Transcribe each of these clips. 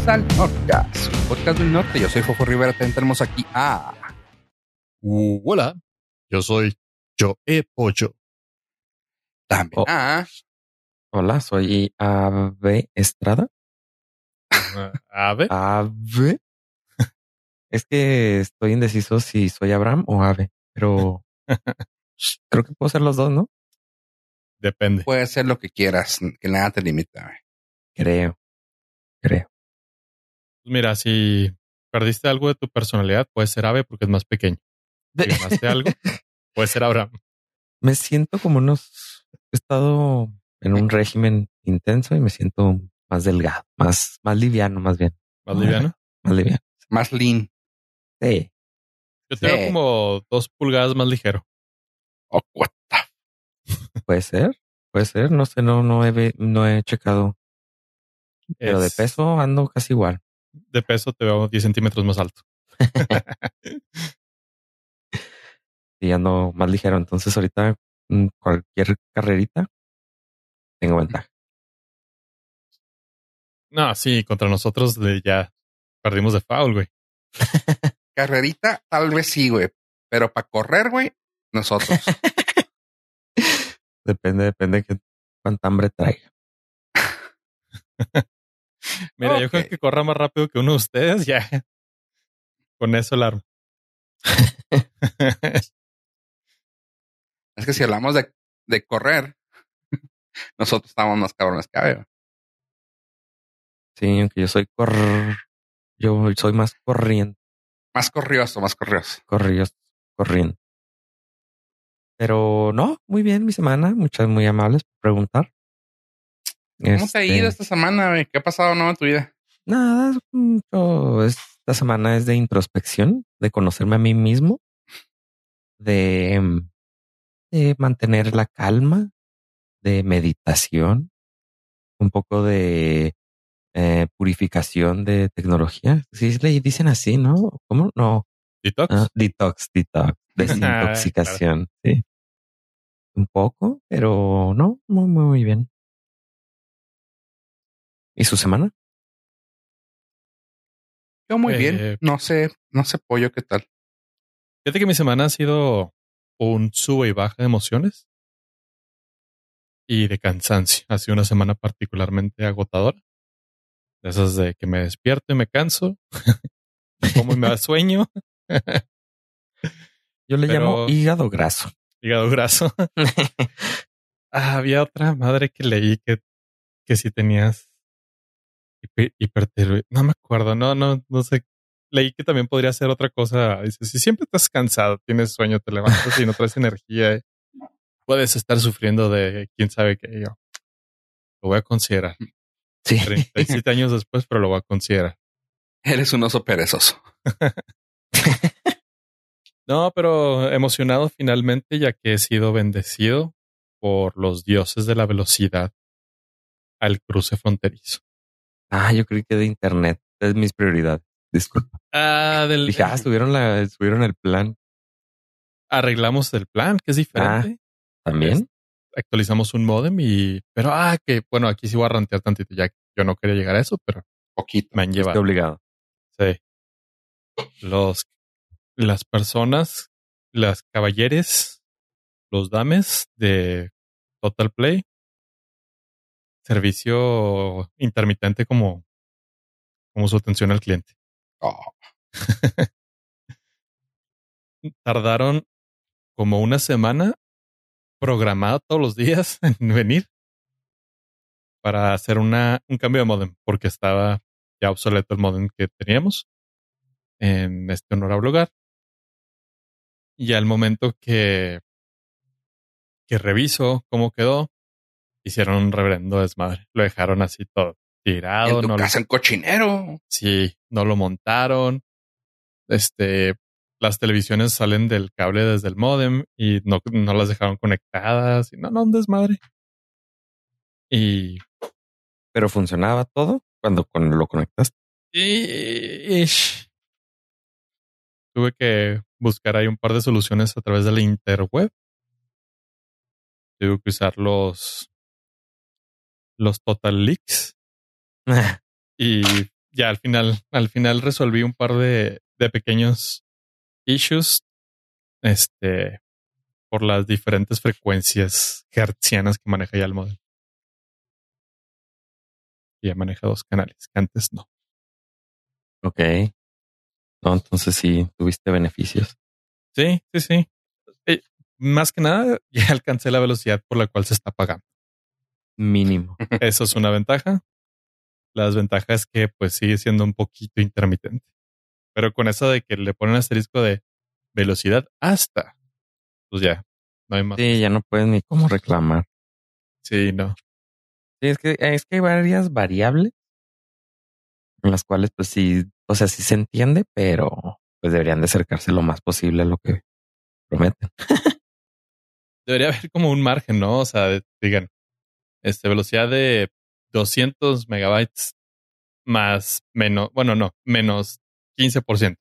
bienvenidos al Nordcast, podcast del norte. Yo soy Fofo Rivera, también tenemos aquí a... Uh, hola, yo soy Joe Pollo. También Oh. a... Hola, soy Ave Estrada. Ave. Ave. es que estoy indeciso si soy Abraham o Ave, pero creo que puedo ser los dos, ¿no? Depende. Puede ser lo que quieras, que nada te limita. Creo, creo. Mira, si perdiste algo de tu personalidad, puede ser Ave porque es más pequeño. Si ganaste algo, puede ser Abraham. me siento como unos... He estado en un régimen intenso y me siento más delgado, más, más liviano, más bien. Más liviano. Más liviano. Más lean. Sí. Yo tengo Sí. como dos pulgadas más ligero. Oh, what the- Puede ser, puede ser. No sé, no, no he, no he checado. Pero de Es- peso ando casi igual. De peso te veo 10 centímetros más alto. y ando más ligero. Entonces ahorita mm, cualquier carrerita tengo ventaja. No, sí, contra nosotros de ya perdimos de foul, güey. Carrerita, tal vez sí, güey. Pero para correr, güey, nosotros. Depende, depende de qué cuánta hambre traiga. Mira, yo creo que corra más rápido que uno de ustedes, ya. Con eso el arma. es que si hablamos de, de correr, nosotros estamos más cabrones que güey. Sí, aunque yo soy cor... Yo soy más corriente, Más corrioso, más corrioso. corridos, corriente. Pero no, muy bien mi semana. Muchas muy amables por preguntar. ¿Cómo te ha Este, ido esta semana, güey? ¿Qué ha pasado no en tu vida? Nada, mucho. Esta semana es de introspección, de conocerme a mí mismo, de, mm, de mantener la calma, de meditación, un poco de eh, purificación de tecnología. Sí, le dicen así, ¿no? ¿Cómo? No. ¿Detox? Ah, detox, detox, desintoxicación. Sí. Un poco, pero no, muy, muy, muy bien. ¿Y su semana? Yo muy Eh, bien. No sé, no sé pollo qué tal. Fíjate que mi semana ha sido un sube y baja de emociones y de cansancio. Ha sido una semana particularmente agotadora. De esas de que me despierto y me canso, como y me da sueño, Yo le Pero- llamo hígado graso. hígado graso. Ah, había otra madre que leí que, que si tenías hiper- hipertiroid- No me acuerdo, no, no, no sé. Leí que también podría ser otra cosa. Dice, si siempre estás cansado, tienes sueño, te levantas y no traes energía, puedes estar sufriendo de quién sabe qué. Yo lo voy a considerar. Sí. 37 años después, pero lo voy a considerar. Eres un oso perezoso. No, pero emocionado finalmente, ya que he sido bendecido por los dioses de la velocidad al cruce fronterizo. Ah, yo creí que de internet es mis prioridades. Disculpa. Ah, del, Dije, ah, subieron la, subieron el plan arreglamos el plan, que es diferente. también. Actualizamos un modem y, pero ah, que bueno, aquí sí voy a rantear tantito, ya yo no quería llegar a eso, pero Poquito. me han Estoy llevado. obligado. Sí. Los, las personas, las caballeres, los dames de Total Play, servicio intermitente como, como su atención al cliente. Oh, Tardaron como una semana programada todos los días en venir para hacer una, un cambio de modem, porque estaba ya obsoleto el modem que teníamos en este honorable lugar. Y al momento que, que reviso cómo quedó, hicieron un reverendo desmadre. Lo dejaron así todo tirado. en tu no lo- casa en cochinero. Sí, no lo montaron. Este, las televisiones salen del cable desde el modem y no, no las dejaron conectadas. Y no, no, un desmadre. Y, Pero funcionaba todo cuando, cuando lo conectaste. y- ish. tuve que buscar ahí un par de soluciones a través de la interweb. Tuve que usar los, los Total Leaks y ya al final, al final resolví un par de, de pequeños issues. Este, por las diferentes frecuencias hertzianas que maneja ya el modelo. Y ya maneja dos canales, que antes no. Ok. No, entonces sí, tuviste beneficios. Sí, sí, sí. Eh, más que nada, ya alcancé la velocidad por la cual se está pagando. Mínimo. Eso es una ventaja. La desventaja es que pues sigue siendo un poquito intermitente. Pero con eso de que le ponen asterisco de velocidad hasta, pues ya, no hay más. Sí, ya no puedes ni cómo reclamar. Sí, no. Sí, es que, es que hay varias variables en las cuales pues sí, o sea, sí se entiende, pero pues deberían de acercarse lo más posible a lo que prometen. Debería haber como un margen, ¿no? O sea, digan, este, velocidad de 200 megabytes más menos, bueno, no, menos 15%.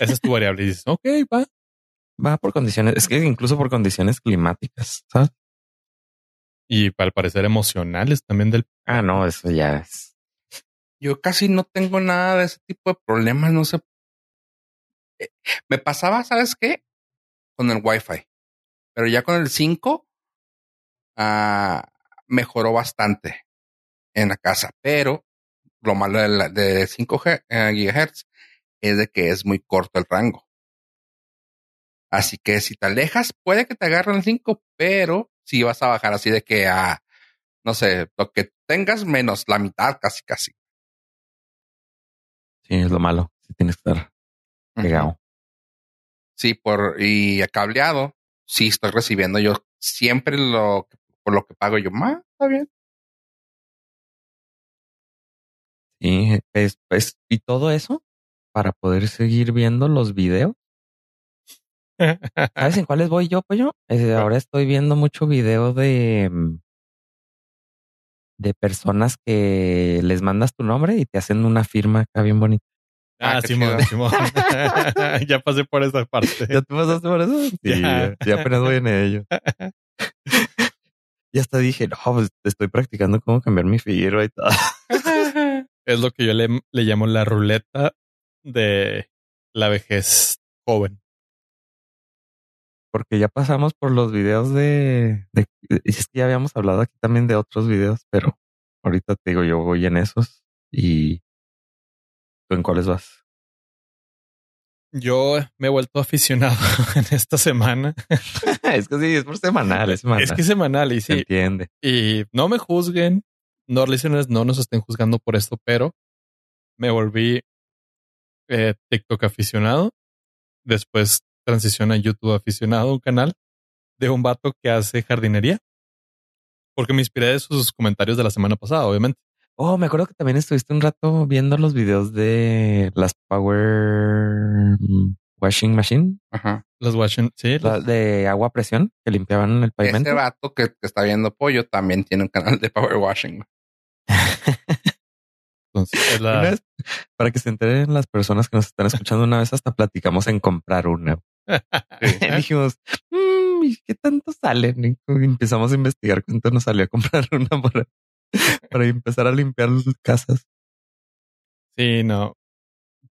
Esa es tu variable. Y dices, ok, va. Va por condiciones, es que incluso por condiciones climáticas, ¿sabes? Y al parecer emocionales también del... Ah, no, eso ya es. Yo casi no tengo nada de ese tipo de problemas, no sé. Eh, Me pasaba, ¿sabes qué? Con el Wi-Fi. Pero ya con el 5 ah, mejoró bastante en la casa. Pero lo malo de, la- de 5 G- eh, gigahertz es de que es muy corto el rango. Así que si te alejas, puede que te agarren el 5, pero si vas a bajar así de que a, no sé, lo que tengas menos la mitad, casi, casi. Sí, es lo malo. Sí tienes que estar pegado. Sí, por y a cableado, sí estoy recibiendo yo siempre lo por lo que pago yo más, está bien. Sí, es, es- y todo eso para poder seguir viendo los videos. ¿Sabes en cuáles voy yo, pollo? Eh, ahora estoy viendo mucho video de mm, de personas que les mandas tu nombre y te hacen una firma acá bien bonita. Ah, Ah, Simón, chido. Simón. ya pasé por esa parte. ¿Ya te pasaste por eso? Sí, Ya. ya, ya apenas voy en ello. y hasta dije, no, pues estoy practicando cómo cambiar mi firma y todo. Es lo que yo le, le llamo la ruleta de la vejez joven. Porque ya pasamos por los videos de, de, es que ya habíamos hablado aquí también de otros videos, pero ahorita te digo, yo voy en esos y ¿tú en cuáles vas? Yo me he vuelto aficionado en esta semana. es que sí, es por semanal, es semanal. Es que es semanal y se sí. entiende. Y no me juzguen, no listeners, no nos estén juzgando por esto, pero me volví eh, TikTok aficionado. Después transición a YouTube aficionado, un canal de un vato que hace jardinería. Porque me inspiré de sus comentarios de la semana pasada, obviamente. Oh, me acuerdo que también estuviste un rato viendo los videos de las Power mm, Washing Machine, Ajá. Los watching, sí, la- los- de agua a presión que limpiaban el pavimento. Ese vato que, que está viendo pollo también tiene un canal de power washing. entonces, es la- Una vez, para que se enteren las personas que nos están escuchando, una vez hasta platicamos en comprar una. Dijimos, "Mm, ¿y ¿qué tanto salen? Y empezamos a investigar cuánto nos salió a comprar una para, para empezar a limpiar las casas. Sí, no.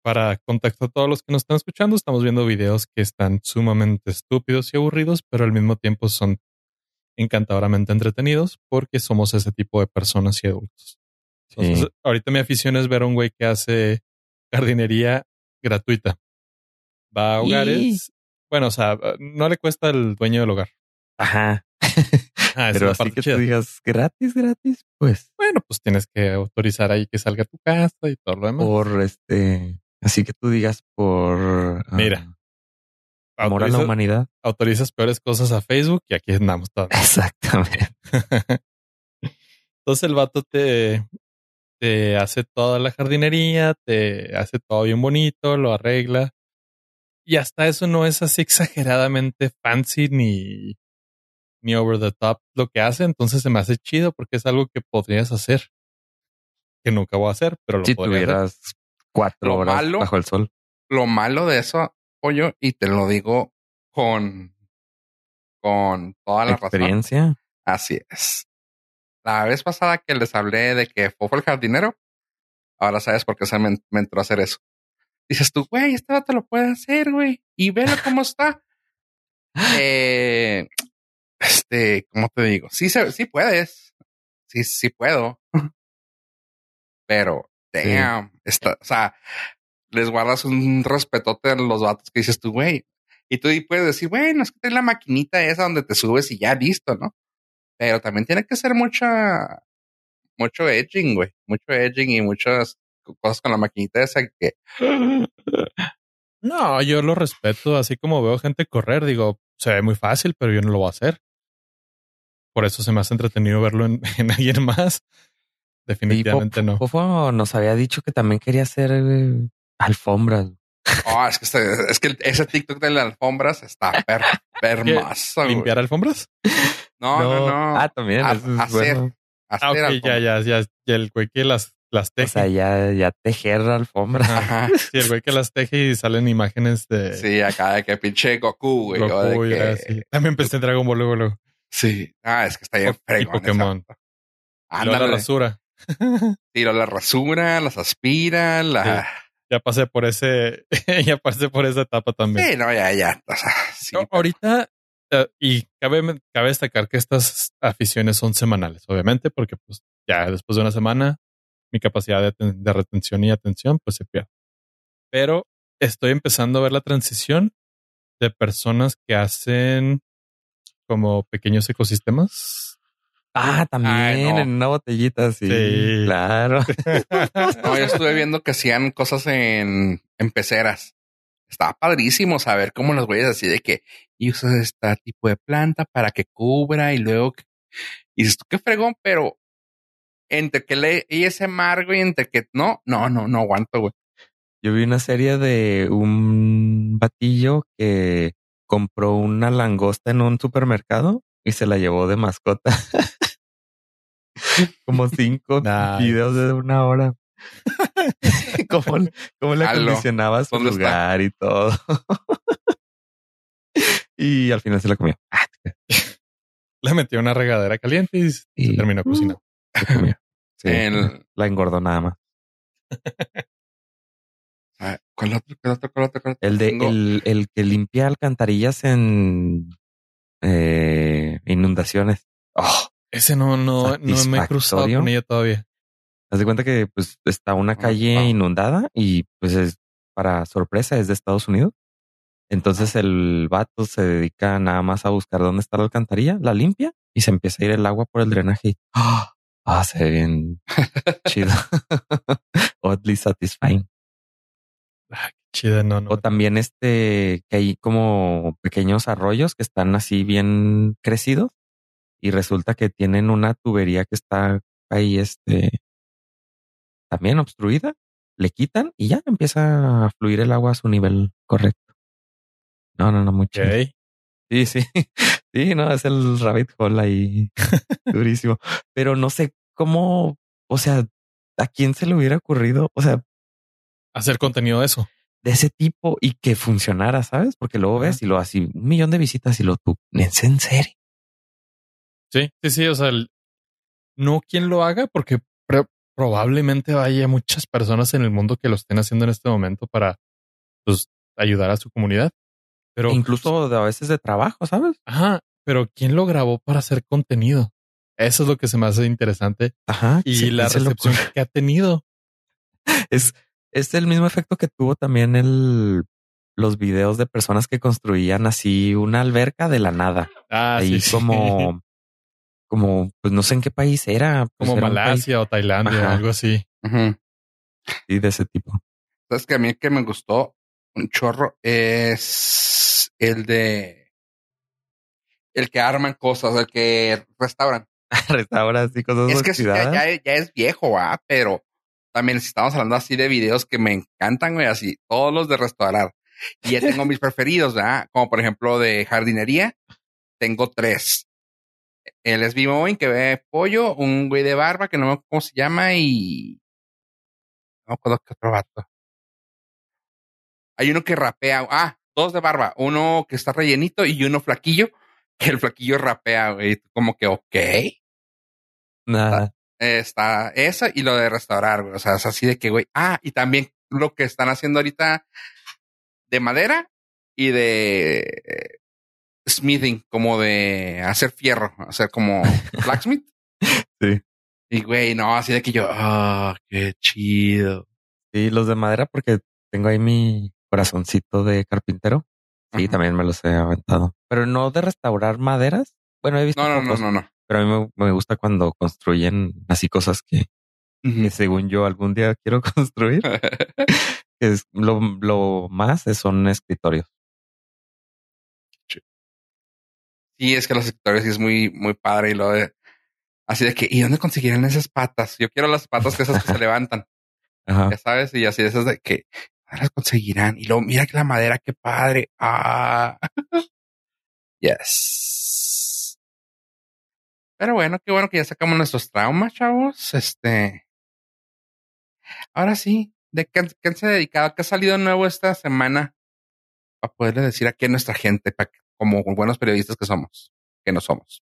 Para contacto a todos los que nos están escuchando, estamos viendo videos que están sumamente estúpidos y aburridos, pero al mismo tiempo son encantadoramente entretenidos porque somos ese tipo de personas y adultos. Entonces, Sí. ahorita mi afición es ver a un güey que hace jardinería gratuita. Va a Y- hogares. Bueno, o sea, no le cuesta al dueño del hogar. Ajá. Ah, Pero así que chida. tú digas gratis, gratis, pues Bueno, pues tienes que autorizar ahí que salga a tu casa y todo lo demás. por este, así que tú digas por Mira. amor a la humanidad. autorizas peores cosas a Facebook y aquí andamos todos. Exactamente. Entonces el vato te, te hace toda la jardinería, te hace todo bien bonito, lo arregla. Y hasta eso no es así exageradamente fancy ni, ni over the top lo que hace. Entonces se me hace chido porque es algo que podrías hacer. Que nunca voy a hacer, pero lo Si podría hacer. Cuatro Lo horas malo- bajo el sol. Lo malo de eso, pollo, y te lo digo con, con toda la razón. Experiencia. Así es. La vez pasada que les hablé de que Fofo el jardinero, Ahora sabes por qué se me, me entró a hacer eso. Dices tú, güey, este vato lo puede hacer, güey. Y velo cómo está. eh, este, ¿cómo te digo? Sí, se, sí puedes. Sí, sí puedo. Pero, damn, está, o sea, les guardas un respetote a los vatos que dices tú, güey. Y tú puedes decir, bueno, es que tienes la maquinita esa donde te subes y ya listo, ¿no? Pero también tiene que ser mucha, mucho edging, güey. Mucho edging y muchas cosas con la maquinita esa que. No, yo lo respeto, así como veo gente correr, digo, se ve muy fácil, pero yo no lo voy a hacer. Por eso se me hace entretenido verlo en, en alguien más. Definitivamente Y no. Fofo nos había dicho que también quería hacer eh, alfombras. Oh, es que, este- es que ese TikTok de las alfombras está per, güey. ¿Limpiar alfombras? No, no, no. Ah, también. A- eso es hacer. bueno. Hacer Ah, ok, ya, alfombras. ya, ya, ya. El güey que las, las O teje. sea, ya, ya tejer alfombras. Ajá. Sí, el güey que las teje y salen imágenes de Sí, acá de que pinche Goku, güey. o de que-. También pensé en Dragon Ball luego, luego. Sí. Ah, es que está bien fregón. Pokémon. luego la Ándale. rasura. Y lo la rasura, las aspira, la. Ya pasé por ese, ya pasé por esa etapa también. Sí, no, ya, ya. O sea, sí. No, ahorita, y cabe, cabe destacar que estas aficiones son semanales, obviamente, porque pues ya después de una semana mi capacidad de, de retención y atención pues se pierde. Pero estoy empezando a ver la transición de personas que hacen como pequeños ecosistemas. Ah, también Ay, no. en una botellita, sí. Sí. Claro. No, yo estuve viendo que hacían cosas en, en peceras. Estaba padrísimo saber cómo los güeyes así de que y usas este tipo de planta para que cubra y luego que- y dices tú qué fregón, pero entre que le y ese mar, güey, entre que no, no, no, no aguanto, güey. Yo vi una serie de un batillo que compró una langosta en un supermercado y se la llevó de mascota. Como cinco videos de una hora. cómo, cómo le Halo. acondicionaba su lugar y todo. y al final se la comió. Ah, Le metió una regadera caliente y se Y- terminó cocinando. Sí, El- la engordó nada más. ¿Cuál otro? ¿Cuál otro? ¿Cuál otro? ¿Cuál otro? El de el, el que limpia alcantarillas en eh, inundaciones. Oh, Ese no, no, no me he cruzado con ella todavía. haz de cuenta que pues está una calle Ah. inundada y pues es para sorpresa es de Estados Unidos. Entonces el vato se dedica nada más a buscar dónde está la alcantarilla, la limpia y se empieza a ir el agua por el drenaje. y, ¡Ah! Ah, se ve bien chido. Oddly satisfying. Chida, no, no. O también este que hay como pequeños arroyos que están así bien crecidos y resulta que tienen una tubería que está ahí este también obstruida, le quitan y ya empieza a fluir el agua a su nivel correcto. No, no, no, mucho. Sí, sí. Sí, no, es el rabbit hole ahí durísimo. Pero no sé cómo, o sea, a quién se le hubiera ocurrido, o sea, Hacer contenido de eso. de ese tipo y que funcionara, ¿sabes? Porque luego ves y lo así, un millón de visitas y lo tú, ¿es en serio? Sí, sí, sí. O sea, el- no quien lo haga, porque probablemente haya muchas personas en el mundo que lo estén haciendo en este momento para pues, ayudar a su comunidad. Pero incluso de, a veces de trabajo, ¿sabes? Ajá, pero ¿quién lo grabó para hacer contenido? Eso es lo que se me hace interesante Ajá. y sí, la recepción que ha tenido. Es, es el mismo efecto que tuvo también el, los videos de personas que construían así una alberca de la nada. Ah, ahí sí, sí. como, como, pues no sé en qué país era. pues, como era Malasia o Tailandia o Ajá. algo así. Ujú. así de ese tipo. Sabes que a mí el que me gustó un chorro es el de el que arman cosas, el que restauran. Restauras y cosas Es que ya, ya es viejo, ¿ah? pero también si estamos hablando así de videos que me encantan, güey, así, todos los de restaurar. Y ya tengo mis preferidos, ¿verdad? Como por ejemplo de jardinería, tengo tres. El es Boeing que ve pollo, un güey de barba que no me acuerdo cómo se llama y no me acuerdo qué otro vato. Hay uno que rapea, ah, dos de barba, uno que está rellenito y uno flaquillo, que el flaquillo rapea, güey, como que ok. Nada. está esa y lo de restaurar, güey. O sea, es así de que, güey. Ah, y también lo que están haciendo ahorita de madera y de smithing, como de hacer fierro, hacer como blacksmith. Sí. Y güey, no, así de que yo, ah, qué chido. Sí, los de madera, porque tengo ahí mi corazoncito de carpintero. Sí, Ajá. también me los he aventado. Pero no de restaurar maderas. Bueno, he visto No, no, no, pocos, no, no. pero a mí me, me gusta cuando construyen así cosas que, que según yo algún día quiero construir. que es lo, lo más es- son escritorios. Sí, es que los sectores sí es muy, muy padre y lo de así de que, ¿y dónde conseguirán esas patas? Yo quiero las patas que esas que se levantan, Ajá. ya sabes, y así de esas de que ¿dónde las conseguirán. Y luego, mira que la madera, qué padre. Ah, yes. Pero bueno, qué bueno que ya sacamos nuestros traumas, chavos. Este, ahora sí, ¿de qué, qué han se dedicado? ¿Qué ha salido nuevo esta semana? Para poderle decir aquí a nuestra gente, para que- como buenos periodistas que somos, que no somos.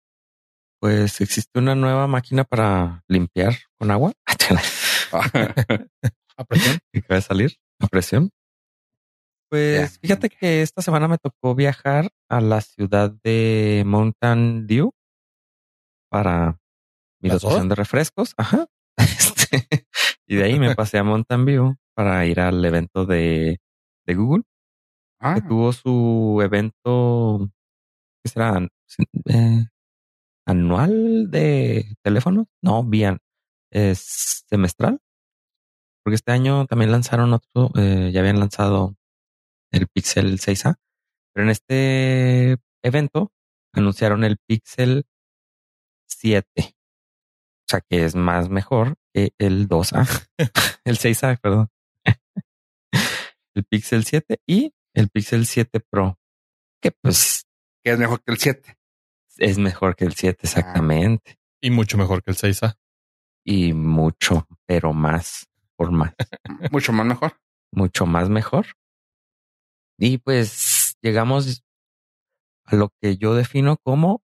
Pues existe una nueva máquina para limpiar con agua. A presión. que acaba de salir a presión. Pues fíjate que esta semana me tocó viajar a la ciudad de Mountain Dew para mi ¿Las dotación de refrescos. Ajá. Este, y de ahí me pasé a Mountain View para ir al evento de, de Google, Ah, que tuvo su evento, ¿qué será? Eh, anual de teléfono. No, bien, es semestral. Porque este año también lanzaron otro, eh, ya habían lanzado el Pixel 6A, pero en este evento anunciaron el Pixel 7. O sea que es más mejor que el 2A, el 6A, perdón. el Pixel 7 y el Pixel 7 Pro, que pues que es mejor que el 7. es mejor que el 7 exactamente. Y mucho mejor que el 6A. Y mucho, pero más, por más. Mucho más mejor. mucho más mejor. Y pues llegamos a lo que yo defino como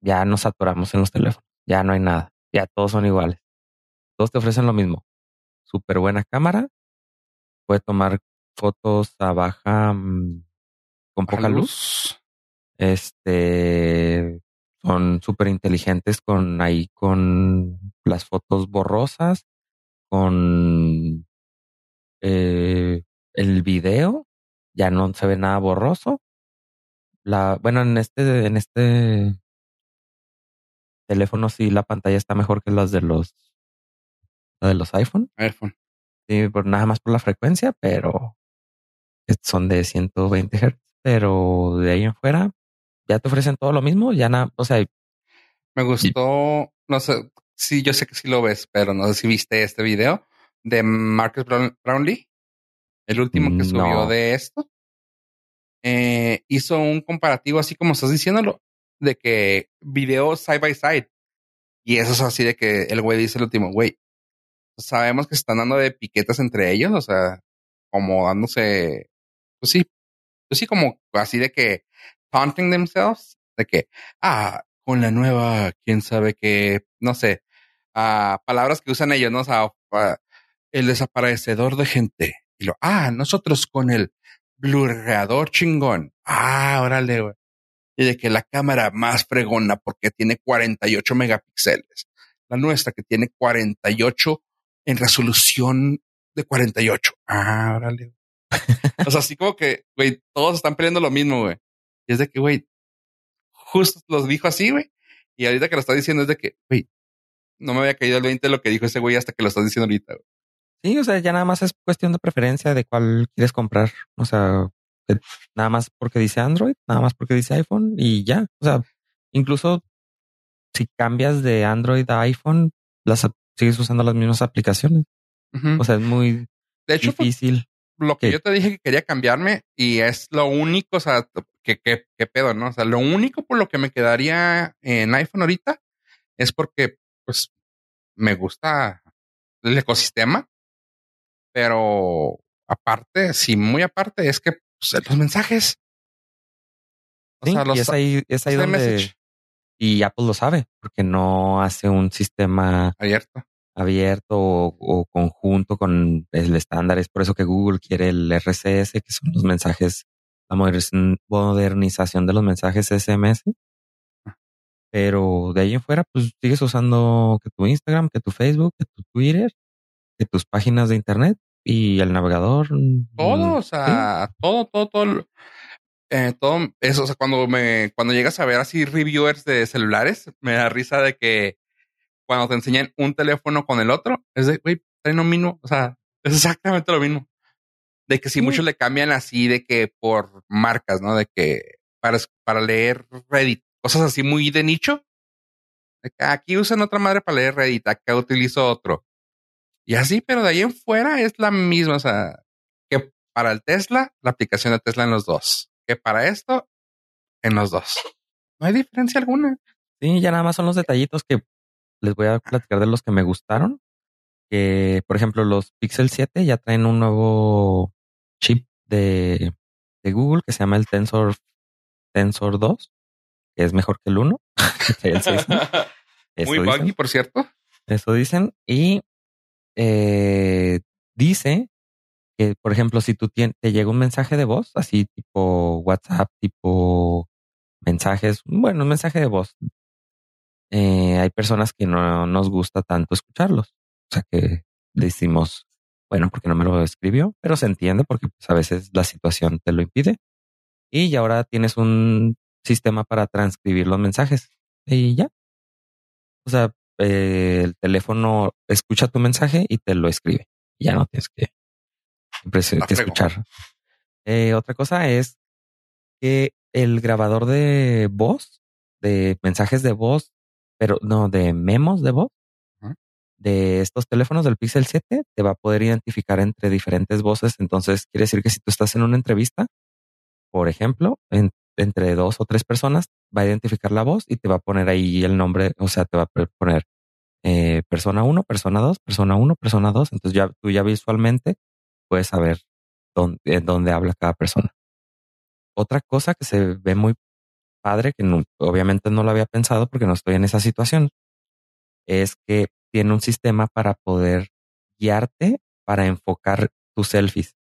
ya nos saturamos en los teléfonos, ya no hay nada, ya todos son iguales. Todos te ofrecen lo mismo. Súper buena cámara, puede tomar fotos a baja mm, con poca luz. Este son súper inteligentes con ahí con las fotos borrosas, con eh, el video, ya no se ve nada borroso. La, bueno, en este, en este teléfono sí la pantalla está mejor que las de los la de los iPhone. iPhone. Sí, por nada más por la frecuencia, pero son de 120 Hz. Pero de ahí en fuera ya te ofrecen todo lo mismo. Ya nada, o sea, Me gustó, no sé, sí, yo sé que sí lo ves, pero no sé si viste este video de Marcus Brown- Brownlee, el último que No. subió de esto. Eh, hizo un comparativo así como estás diciéndolo, de que video side by side. Y eso es así de que el güey dice el último, güey, sabemos que se están dando de piquetas entre ellos, o sea, como dándose, pues sí, pues sí, como así de que taunting themselves, de que, ah, con la nueva, quién sabe qué, no sé, ah, palabras que usan ellos, ¿no? O ah, el desaparecedor de gente. Y lo, ah, nosotros con el blurreador chingón. Ah, órale, güey. Y de que la cámara más fregona porque tiene 48 megapíxeles. La nuestra que tiene 48 en resolución de 48. Ah, órale. o sea, así como que, güey, todos están peleando lo mismo, güey. Y es de que, güey, justo los dijo así, güey. Y ahorita que lo está diciendo es de que, güey, no me había caído el 20 de lo que dijo ese güey hasta que lo estás diciendo ahorita. güey. sí, o sea, ya nada más es cuestión de preferencia de cuál quieres comprar. O sea, que nada más porque dice Android, nada más porque dice iPhone y ya. O sea, incluso si cambias de Android a iPhone, las sigues usando las mismas aplicaciones. O sea, es muy de hecho, difícil. Lo que yo te dije que quería cambiarme y es lo único, o sea, que, que, que pedo, ¿no? O sea, lo único por lo que me quedaría en iPhone ahorita es porque, pues, me gusta el ecosistema, pero aparte, sí, muy aparte, es que pues, los mensajes. O Sí, sea, los, y es ahí, es ahí los donde. Y Apple lo sabe porque no hace un sistema abierto, abierto o, conjunto con el estándar. Es por eso que Google quiere el RCS, que son los mensajes, la modernización de los mensajes SMS. Pero de ahí en fuera, pues sigues usando que tu Instagram, que tu Facebook, que tu Twitter, que tus páginas de internet y el navegador. Todo, mm, o sea, todo, todo, todo. Eh, todo eso, o sea, cuando me, cuando llegas a ver así reviewers de celulares, me da risa de que cuando te enseñan un teléfono con el otro, es de, güey, traen lo mismo, o sea, es exactamente lo mismo. De que si muchos le cambian así, de que por marcas, ¿no? De que para, para leer Reddit, cosas así muy de nicho. De que aquí usan otra madre para leer Reddit, acá utilizo otro. Y así, pero de ahí en fuera es la misma, o sea, que para el Tesla, la aplicación de Tesla en los dos que para esto en los dos. No hay diferencia alguna. Sí, ya nada más son los detallitos que les voy a platicar de los que me gustaron. Que, por ejemplo, los Pixel 7 ya traen un nuevo chip de, de Google que se llama el Tensor Tensor 2, que es mejor que el 1. Muy buggy, por cierto. Eso dicen. Y eh, dice que, por ejemplo, si tú te llega un mensaje de voz, así tipo WhatsApp, tipo mensajes, bueno, un mensaje de voz, eh, hay personas que no nos gusta tanto escucharlos. O sea que decimos, bueno, porque no me lo escribió, pero se entiende porque pues, a veces la situación te lo impide. Y ahora tienes un sistema para transcribir los mensajes y ya. O sea, eh, el teléfono escucha tu mensaje y te lo escribe. Ya no tienes que que escuchar. Eh, otra cosa es que el grabador de voz, de mensajes de voz, pero no de memos de voz, de estos teléfonos del Pixel 7, te va a poder identificar entre diferentes voces. Entonces, quiere decir que si tú estás en una entrevista, por ejemplo, entre dos o tres personas, va a identificar la voz y te va a poner ahí el nombre, o sea, te va a poner eh, persona 1, persona 2, persona 1, persona 2. Entonces ya tú ya visualmente puedes saber dónde, dónde habla cada persona. Otra cosa que se ve muy padre, que obviamente no lo había pensado porque no estoy en esa situación, es que tiene un sistema para poder guiarte para enfocar tus selfies.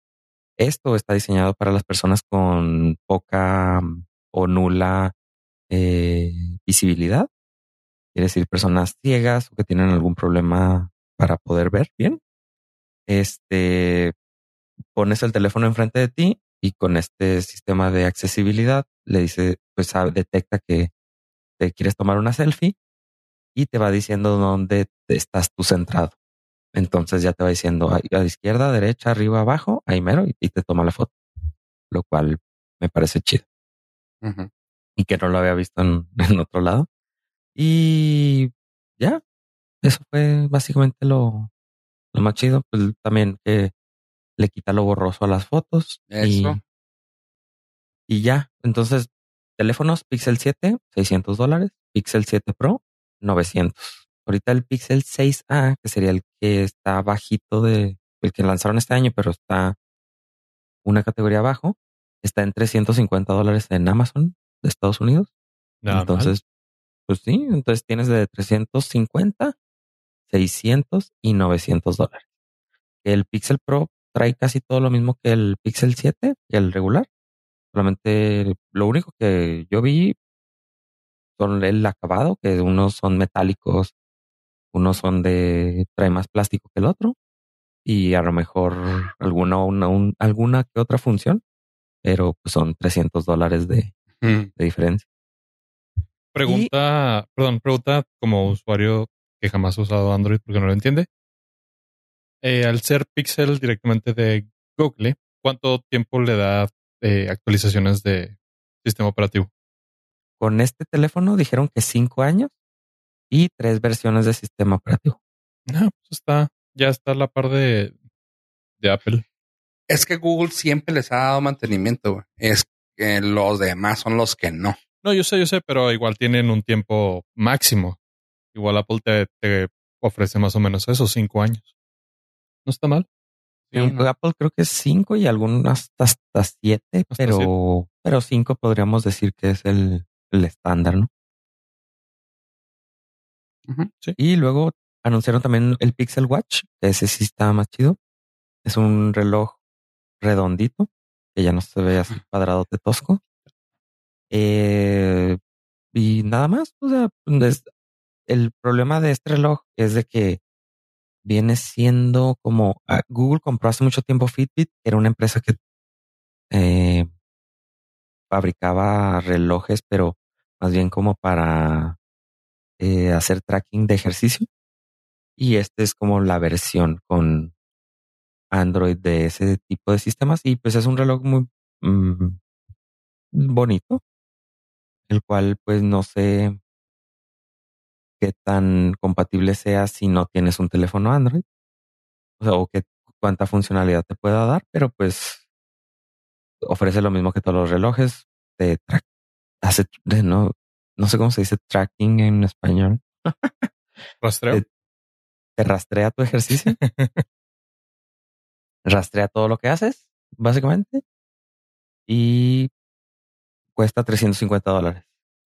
Esto está diseñado para las personas con poca mm, o nula eh, visibilidad. Quiere decir, personas ciegas o que tienen algún problema para poder ver bien. Este, pones el teléfono enfrente de ti y con este sistema de accesibilidad le dice, pues detecta que te quieres tomar una selfie y te va diciendo dónde estás tú centrado. Entonces ya te va diciendo a, la izquierda, derecha, arriba, abajo, ahí mero y, te toma la foto, lo cual me parece chido. Y que no lo había visto en, en otro lado. Y ya, eso fue básicamente lo, lo más chido. Pues también que le quita lo borroso a las fotos. Eso. Y, ya. Entonces, teléfonos Pixel 7, 600 dólares. Pixel 7 Pro, 900. Ahorita el Pixel 6A, que sería el que está bajito de el que lanzaron este año, pero está una categoría abajo, está en 350 dólares en Amazon de Estados Unidos. entonces, pues sí, entonces tienes de 350, 600 y 900 dólares. El Pixel Pro trae casi todo lo mismo que el Pixel 7, que el regular. Solamente lo único que yo vi son el acabado, que unos son metálicos, unos son de, trae más plástico que el otro, y a lo mejor alguna, una, alguna que otra función, pero pues son 300 dólares de, de diferencia. Pregunta, perdón, pregunta como usuario que jamás ha usado Android porque no lo entiende. Eh, al ser Pixel directamente de Google, ¿cuánto tiempo le da eh, actualizaciones de sistema operativo? Con este teléfono dijeron que cinco años y tres versiones de sistema operativo. No, pues está, ya está a la par de, de Apple. Es que Google siempre les ha dado mantenimiento. Es que los demás son los que no. No, yo sé, yo sé, pero igual tienen un tiempo máximo. Igual Apple te, te ofrece más o menos esos cinco años. No está mal. Apple creo que es 5 y algunas hasta 7, pero, pero 5 podríamos decir que es el, el estándar, ¿no? Y luego anunciaron también el Pixel Watch, que ese sí está más chido. Es un reloj redondito, que ya no se ve así cuadrado de tosco. Eh, y nada más, o sea, el problema de este reloj es de que viene siendo como ah, Google compró hace mucho tiempo Fitbit, era una empresa que eh, fabricaba relojes, pero más bien como para eh, hacer tracking de ejercicio. Y este es como la versión con Android de ese tipo de sistemas. Y pues es un reloj muy mm, bonito, el cual pues no sé qué tan compatible sea si no tienes un teléfono Android. O sea, o qué cuánta funcionalidad te pueda dar, pero pues ofrece lo mismo que todos los relojes. Te hace, no, no sé cómo se dice tracking en español. Rastreo. Te, rastrea tu ejercicio. rastrea todo lo que haces, básicamente. Y cuesta 350 dólares.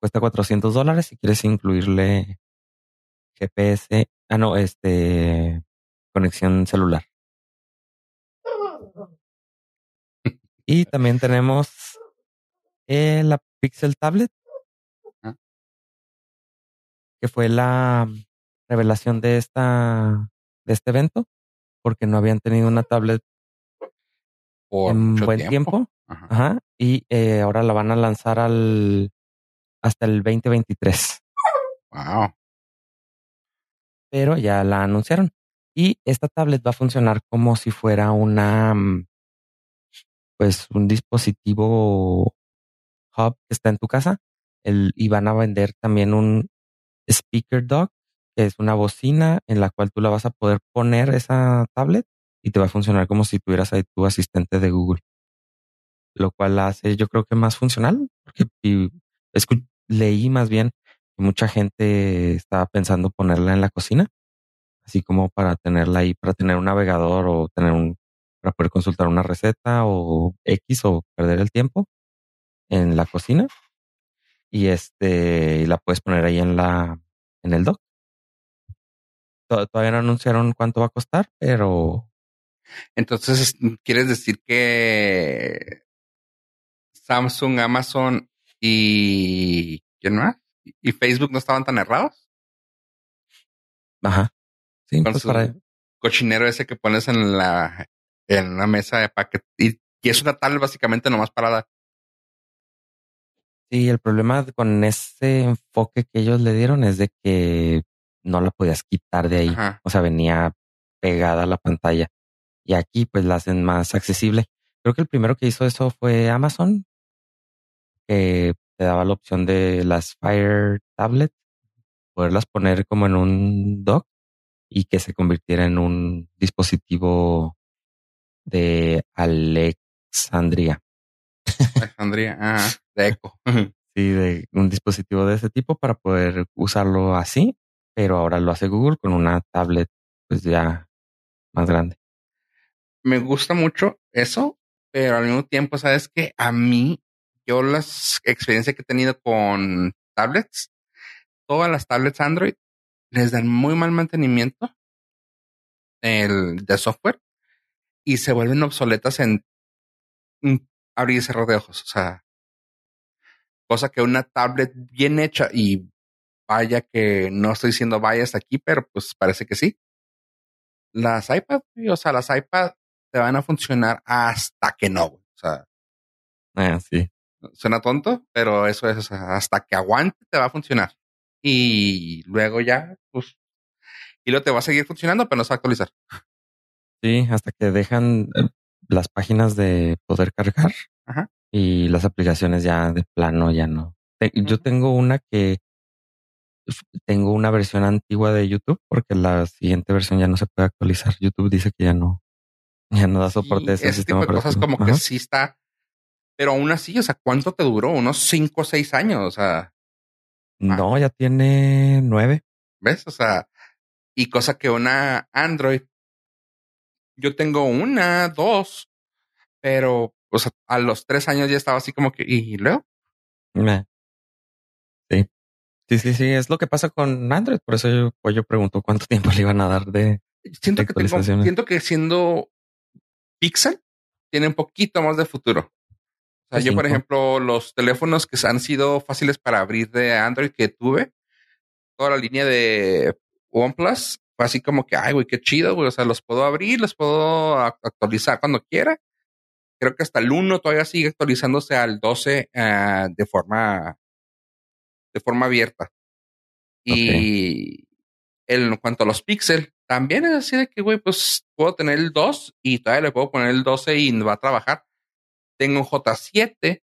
Cuesta 400 dólares si quieres incluirle GPS. Ah, no, este, conexión celular. Y también tenemos eh, la Pixel Tablet, que fue la revelación de esta de este evento, porque no habían tenido una tablet por en buen tiempo. Ajá. Y eh, ahora la van a lanzar al hasta el 2023. Wow. Pero ya la anunciaron. Y esta tablet va a funcionar como si fuera una mm, pues un dispositivo hub que está en tu casa. El, y van a vender también un speaker dock, que es una bocina en la cual tú la vas a poder poner esa tablet y te va a funcionar como si tuvieras ahí tu asistente de Google. Lo cual la hace yo creo que más funcional, porque leí más bien mucha gente estaba pensando ponerla en la cocina, así como para tenerla ahí, para tener un navegador o tener un, para poder consultar una receta o X o perder el tiempo en la cocina y este la puedes poner ahí en la en el dock. Todavía no anunciaron cuánto va a costar, pero entonces quieres decir que Samsung, Amazon y ¿quién más? Y Facebook no estaban tan errados. Ajá. Sí, Con pues para... cochinero ese que pones en la en una mesa de paquete y, y es una tal básicamente nomás parada. Sí, el problema con ese enfoque que ellos le dieron es de que no la podías quitar de ahí. O sea, venía pegada a la pantalla. Y aquí pues la hacen más accesible. Creo que el primero que hizo eso fue Amazon, que te daba la opción de las Fire Tablet, poderlas poner como en un dock y que se convirtiera en un dispositivo de Alexandria. Alexandria, ah, de eco. sí, de un dispositivo de ese tipo para poder usarlo así, pero ahora lo hace Google con una tablet pues ya más grande. Me gusta mucho eso, pero al mismo tiempo, sabes que a mí, yo las experiencias que he tenido con tablets, todas las tablets Android les dan muy mal mantenimiento el de software y se vuelven obsoletas en abrir y cerrar de ojos. O sea, cosa que una tablet bien hecha y vaya que no estoy diciendo vaya hasta aquí, pero pues parece que sí. Las iPad, o sea, las iPad te van a funcionar hasta que no. O sea, ah, sí. Suena tonto, pero eso es, hasta que aguante te va a funcionar. Y luego ya, pues, y luego te va a seguir funcionando, pero no se va a actualizar. Sí, hasta que dejan las páginas de poder cargar y las aplicaciones ya de plano ya no. Yo tengo una que tengo una versión antigua de YouTube porque la siguiente versión ya no se puede actualizar. YouTube dice que ya no, ya no da soporte a ese, sistema. Tipo de cosas como que sí está, pero aún así, o sea, ¿cuánto te duró? Unos cinco o seis años, o sea. No, ya tiene nueve. ¿Ves? O sea, y cosa que una Android yo tengo una, dos, pero o sea, a los tres años ya estaba así como que, ¿y luego? Sí. Sí, sí, sí, es lo que pasa con Android. Por eso yo, pues yo pregunto cuánto tiempo le iban a dar de. Siento que, tengo, siento que siendo Pixel tiene un poquito más de futuro. O sea, yo, por ejemplo, los teléfonos que han sido fáciles para abrir de Android que tuve, toda la línea de OnePlus, fue así como que, ay, güey, qué chido, güey. O sea, los puedo abrir, los puedo actualizar cuando quiera. Creo que hasta el 1 todavía sigue actualizándose al 12 ah, de forma de forma abierta. Y en cuanto a los Pixel, también es así de que, güey, pues puedo tener el 2 y todavía le puedo poner el 12 y va a trabajar. Tengo un J7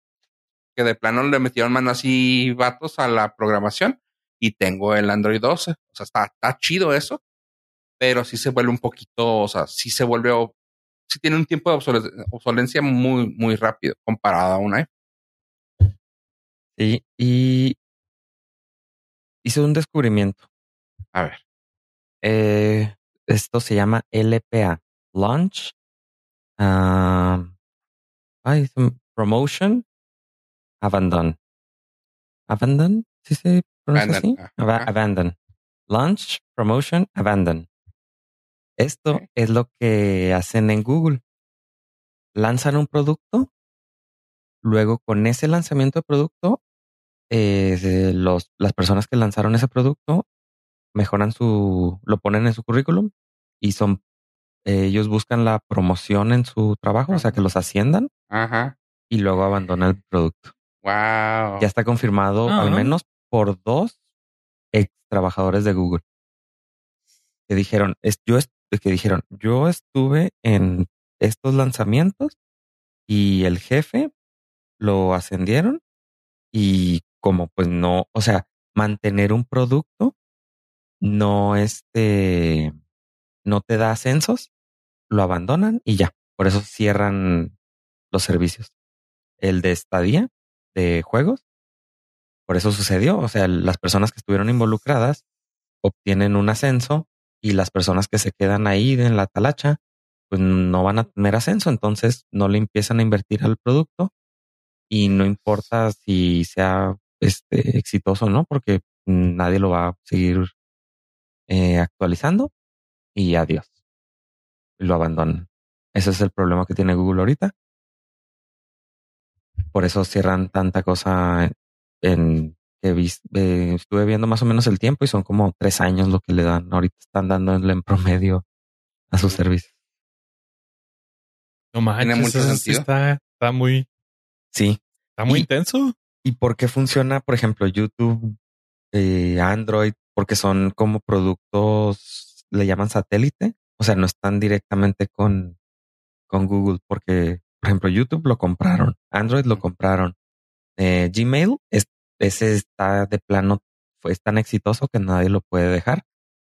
que de plano le metieron mano así vatos a la programación y tengo el Android 12. O sea, está, chido eso, pero sí se vuelve un poquito, o sea, sí se vuelve, sí tiene un tiempo de obsolencia muy, muy rápido comparado a un iPhone. Sí, y hice un descubrimiento. A ver. Eh, esto se llama LPA, Launch uh, Promotion Abandon. Abandon, ¿sí se pronuncia así? Abandon. Launch, Promotion, Abandon. Esto es lo que hacen en Google. Lanzan un producto, luego con ese lanzamiento de producto eh, los, las personas que lanzaron ese producto mejoran su, lo ponen en su currículum y son, ellos buscan la promoción en su trabajo, o sea, que los asciendan Ajá. y luego abandonan el producto. Wow. Ya está confirmado al menos por dos ex trabajadores de Google que dijeron, es, yo que dijeron, yo estuve en estos lanzamientos y el jefe lo ascendieron y como pues no, o sea, mantener un producto no este, no te da ascensos, lo abandonan y ya. Por eso cierran los servicios. El de estadía de juegos, por eso sucedió. O sea, las personas que estuvieron involucradas obtienen un ascenso y las personas que se quedan ahí en la talacha, pues no van a tener ascenso. Entonces no le empiezan a invertir al producto y no importa si sea este, exitoso, ¿no? Porque nadie lo va a seguir eh, actualizando y adiós. Lo abandonan. Ese es el problema que tiene Google ahorita. Por eso cierran tanta cosa en que eh, estuve viendo más o menos el tiempo y son como tres años lo que le dan. Ahorita están dando en promedio a sus servicios. No más, tiene mucho sentido. Está, está muy. Sí. Está muy intenso. ¿Y por qué funciona, por ejemplo, YouTube, eh, Android? Porque son como productos, le llaman satélite. O sea, no están directamente con, con Google, porque, por ejemplo, YouTube lo compraron, Android lo compraron. Eh, Gmail, es, ese está de plano, fue tan exitoso que nadie lo puede dejar,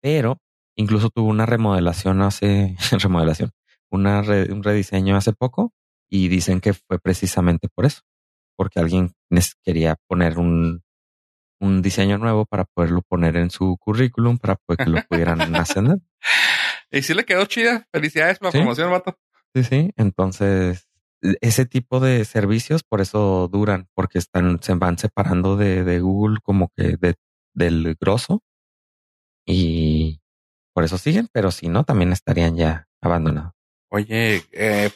pero incluso tuvo una remodelación hace, remodelación, una un rediseño hace poco y dicen que fue precisamente por eso porque alguien quería poner un, un diseño nuevo para poderlo poner en su currículum para que lo pudieran ascender. Y sí le quedó chida. Felicidades por la promoción, vato. Sí, sí. Entonces, ese tipo de servicios por eso duran, porque están, se van separando de, de Google como que de, del grosso y por eso siguen, pero si no, también estarían ya abandonados. Oye, eh,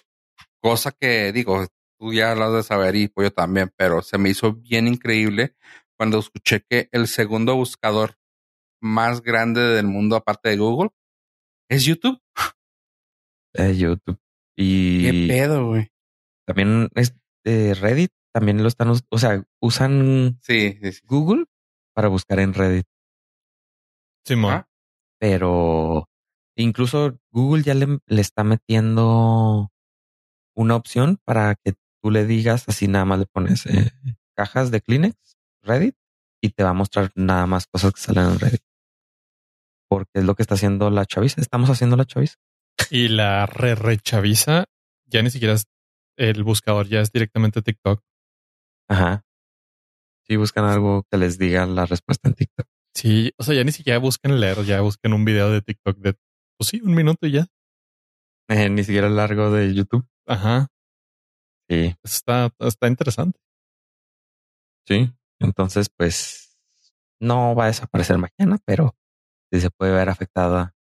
cosa que digo, tú ya lo has de saber y pues yo también, pero se me hizo bien increíble cuando escuché que el segundo buscador más grande del mundo aparte de Google es YouTube. Es YouTube. Y qué pedo, güey. También es de Reddit, también lo están, o sea, usan sí, Google para buscar en Reddit. Sí, Pero incluso Google ya le, le está metiendo una opción para que tú le digas, así nada más le pones eh, cajas de Kleenex, Reddit, y te va a mostrar nada más cosas que salen en Reddit. Porque es lo que está haciendo la chaviza. Estamos haciendo la chaviza. Y la re, re chaviza ya ni siquiera es el buscador, ya es directamente TikTok. Ajá. Sí, buscan algo que les diga la respuesta en TikTok. Sí, o sea, ya ni siquiera buscan leer, ya buscan un video de TikTok de, pues sí, un minuto y ya. Eh, ni siquiera largo de YouTube. Ajá. Sí. Está, está interesante. Sí. Entonces, pues, no va a desaparecer mañana, pero sí se puede ver afectada.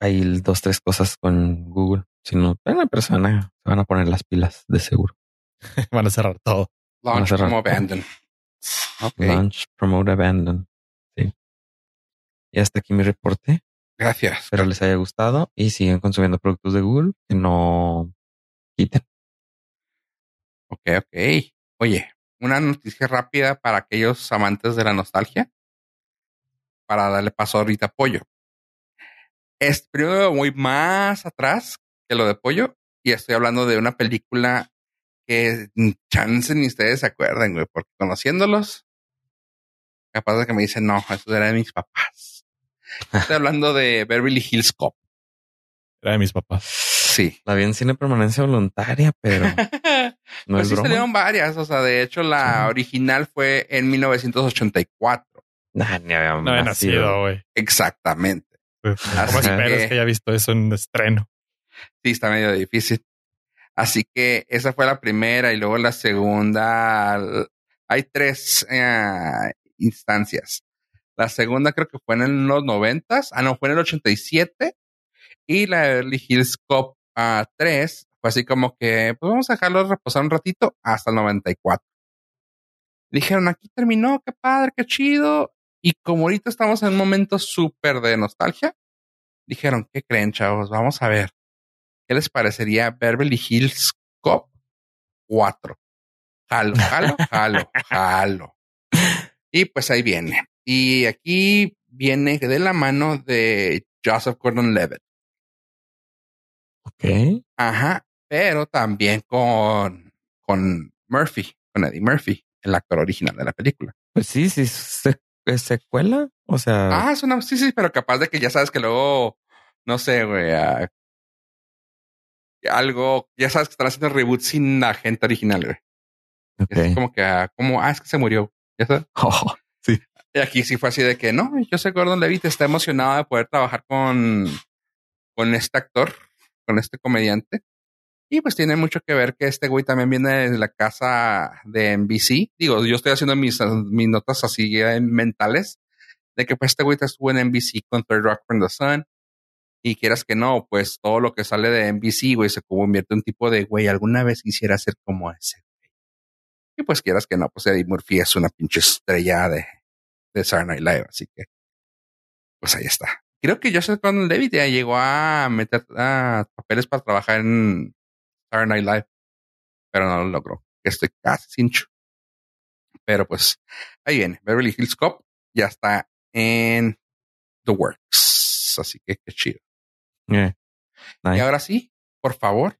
Hay dos, tres cosas con Google. Si no, una persona se van a poner las pilas de seguro. Van a cerrar todo. Van a Launch cerrar todo. abandon. Launch, promote, abandon. Sí. Y hasta aquí mi reporte. gracias. Espero les haya gustado y siguen consumiendo productos de Google que no quiten. Ok, ok. Oye, una noticia rápida para aquellos amantes de la nostalgia. Para darle paso ahorita a Pollo. Es primero voy más atrás que lo de Pollo y estoy hablando de una película que chance ni ustedes se acuerdan, güey, porque conociéndolos, capaz de que me dicen, no, eso era de mis papás. Estoy hablando de Beverly Hills Cop. Era de mis papás. Sí. La vi en cine permanencia voluntaria, pero no pues es sí broma. salieron varias, o sea, de hecho la Sí. original fue en 1984. Nah, ni había No había nacido. güey. Exactamente. ¿Cómo Así esperas que- que haya visto eso en estreno? Sí, está medio difícil. Así que esa fue la primera y luego la segunda. Hay tres eh, instancias. La segunda creo que fue en los noventas. Ah, no, fue en el 87. Y la Beverly Hills Cop ah, 3 fue así como que, pues vamos a dejarlo reposar un ratito hasta el 94. Dijeron, aquí terminó, qué padre, qué chido. Y como ahorita estamos en un momento súper de nostalgia, dijeron, ¿qué creen, chavos? Vamos a ver. ¿Qué les parecería Beverly Hills Cop 4? Jalo, jalo, jalo, jalo. Y pues ahí viene. Y aquí viene de la mano de Joseph Gordon Levitt. Ok. Ajá. Pero también con, con Murphy, con Eddie Murphy, el actor original de la película. Pues sí, sí, se- es secuela. O sea, Ah, es una, sí, sí, pero capaz de que ya sabes que luego, no sé, güey, algo, ya sabes que están haciendo reboot sin la gente original, güey. Es como que, ah, como, ah, es que se murió. Ya sabes. Oh, Y aquí sí fue así de que no, yo sé Gordon Levitt está emocionado de poder trabajar con, con este actor, con este comediante. Y pues tiene mucho que ver que este güey también viene de la casa de NBC. Digo, yo estoy haciendo mis, mis notas así eh, mentales de que pues este güey estuvo en NBC con Third Rock from the Sun. Y quieras que no, pues todo lo que sale de NBC, güey, se convierte en un tipo de güey, alguna vez quisiera ser como ese. Y pues quieras que no, pues Eddie Murphy es una pinche estrella de, de Saturday Night Live, así que pues ahí está. Creo que Joseph Gordon Levitt ya llegó a meter papeles para trabajar en Saturday Night Live, pero no lo logró. Estoy casi cincho. Pero pues ahí viene. Beverly Hills Cop ya está en The Works, así que qué chido. Eh. Y ahora sí, por favor,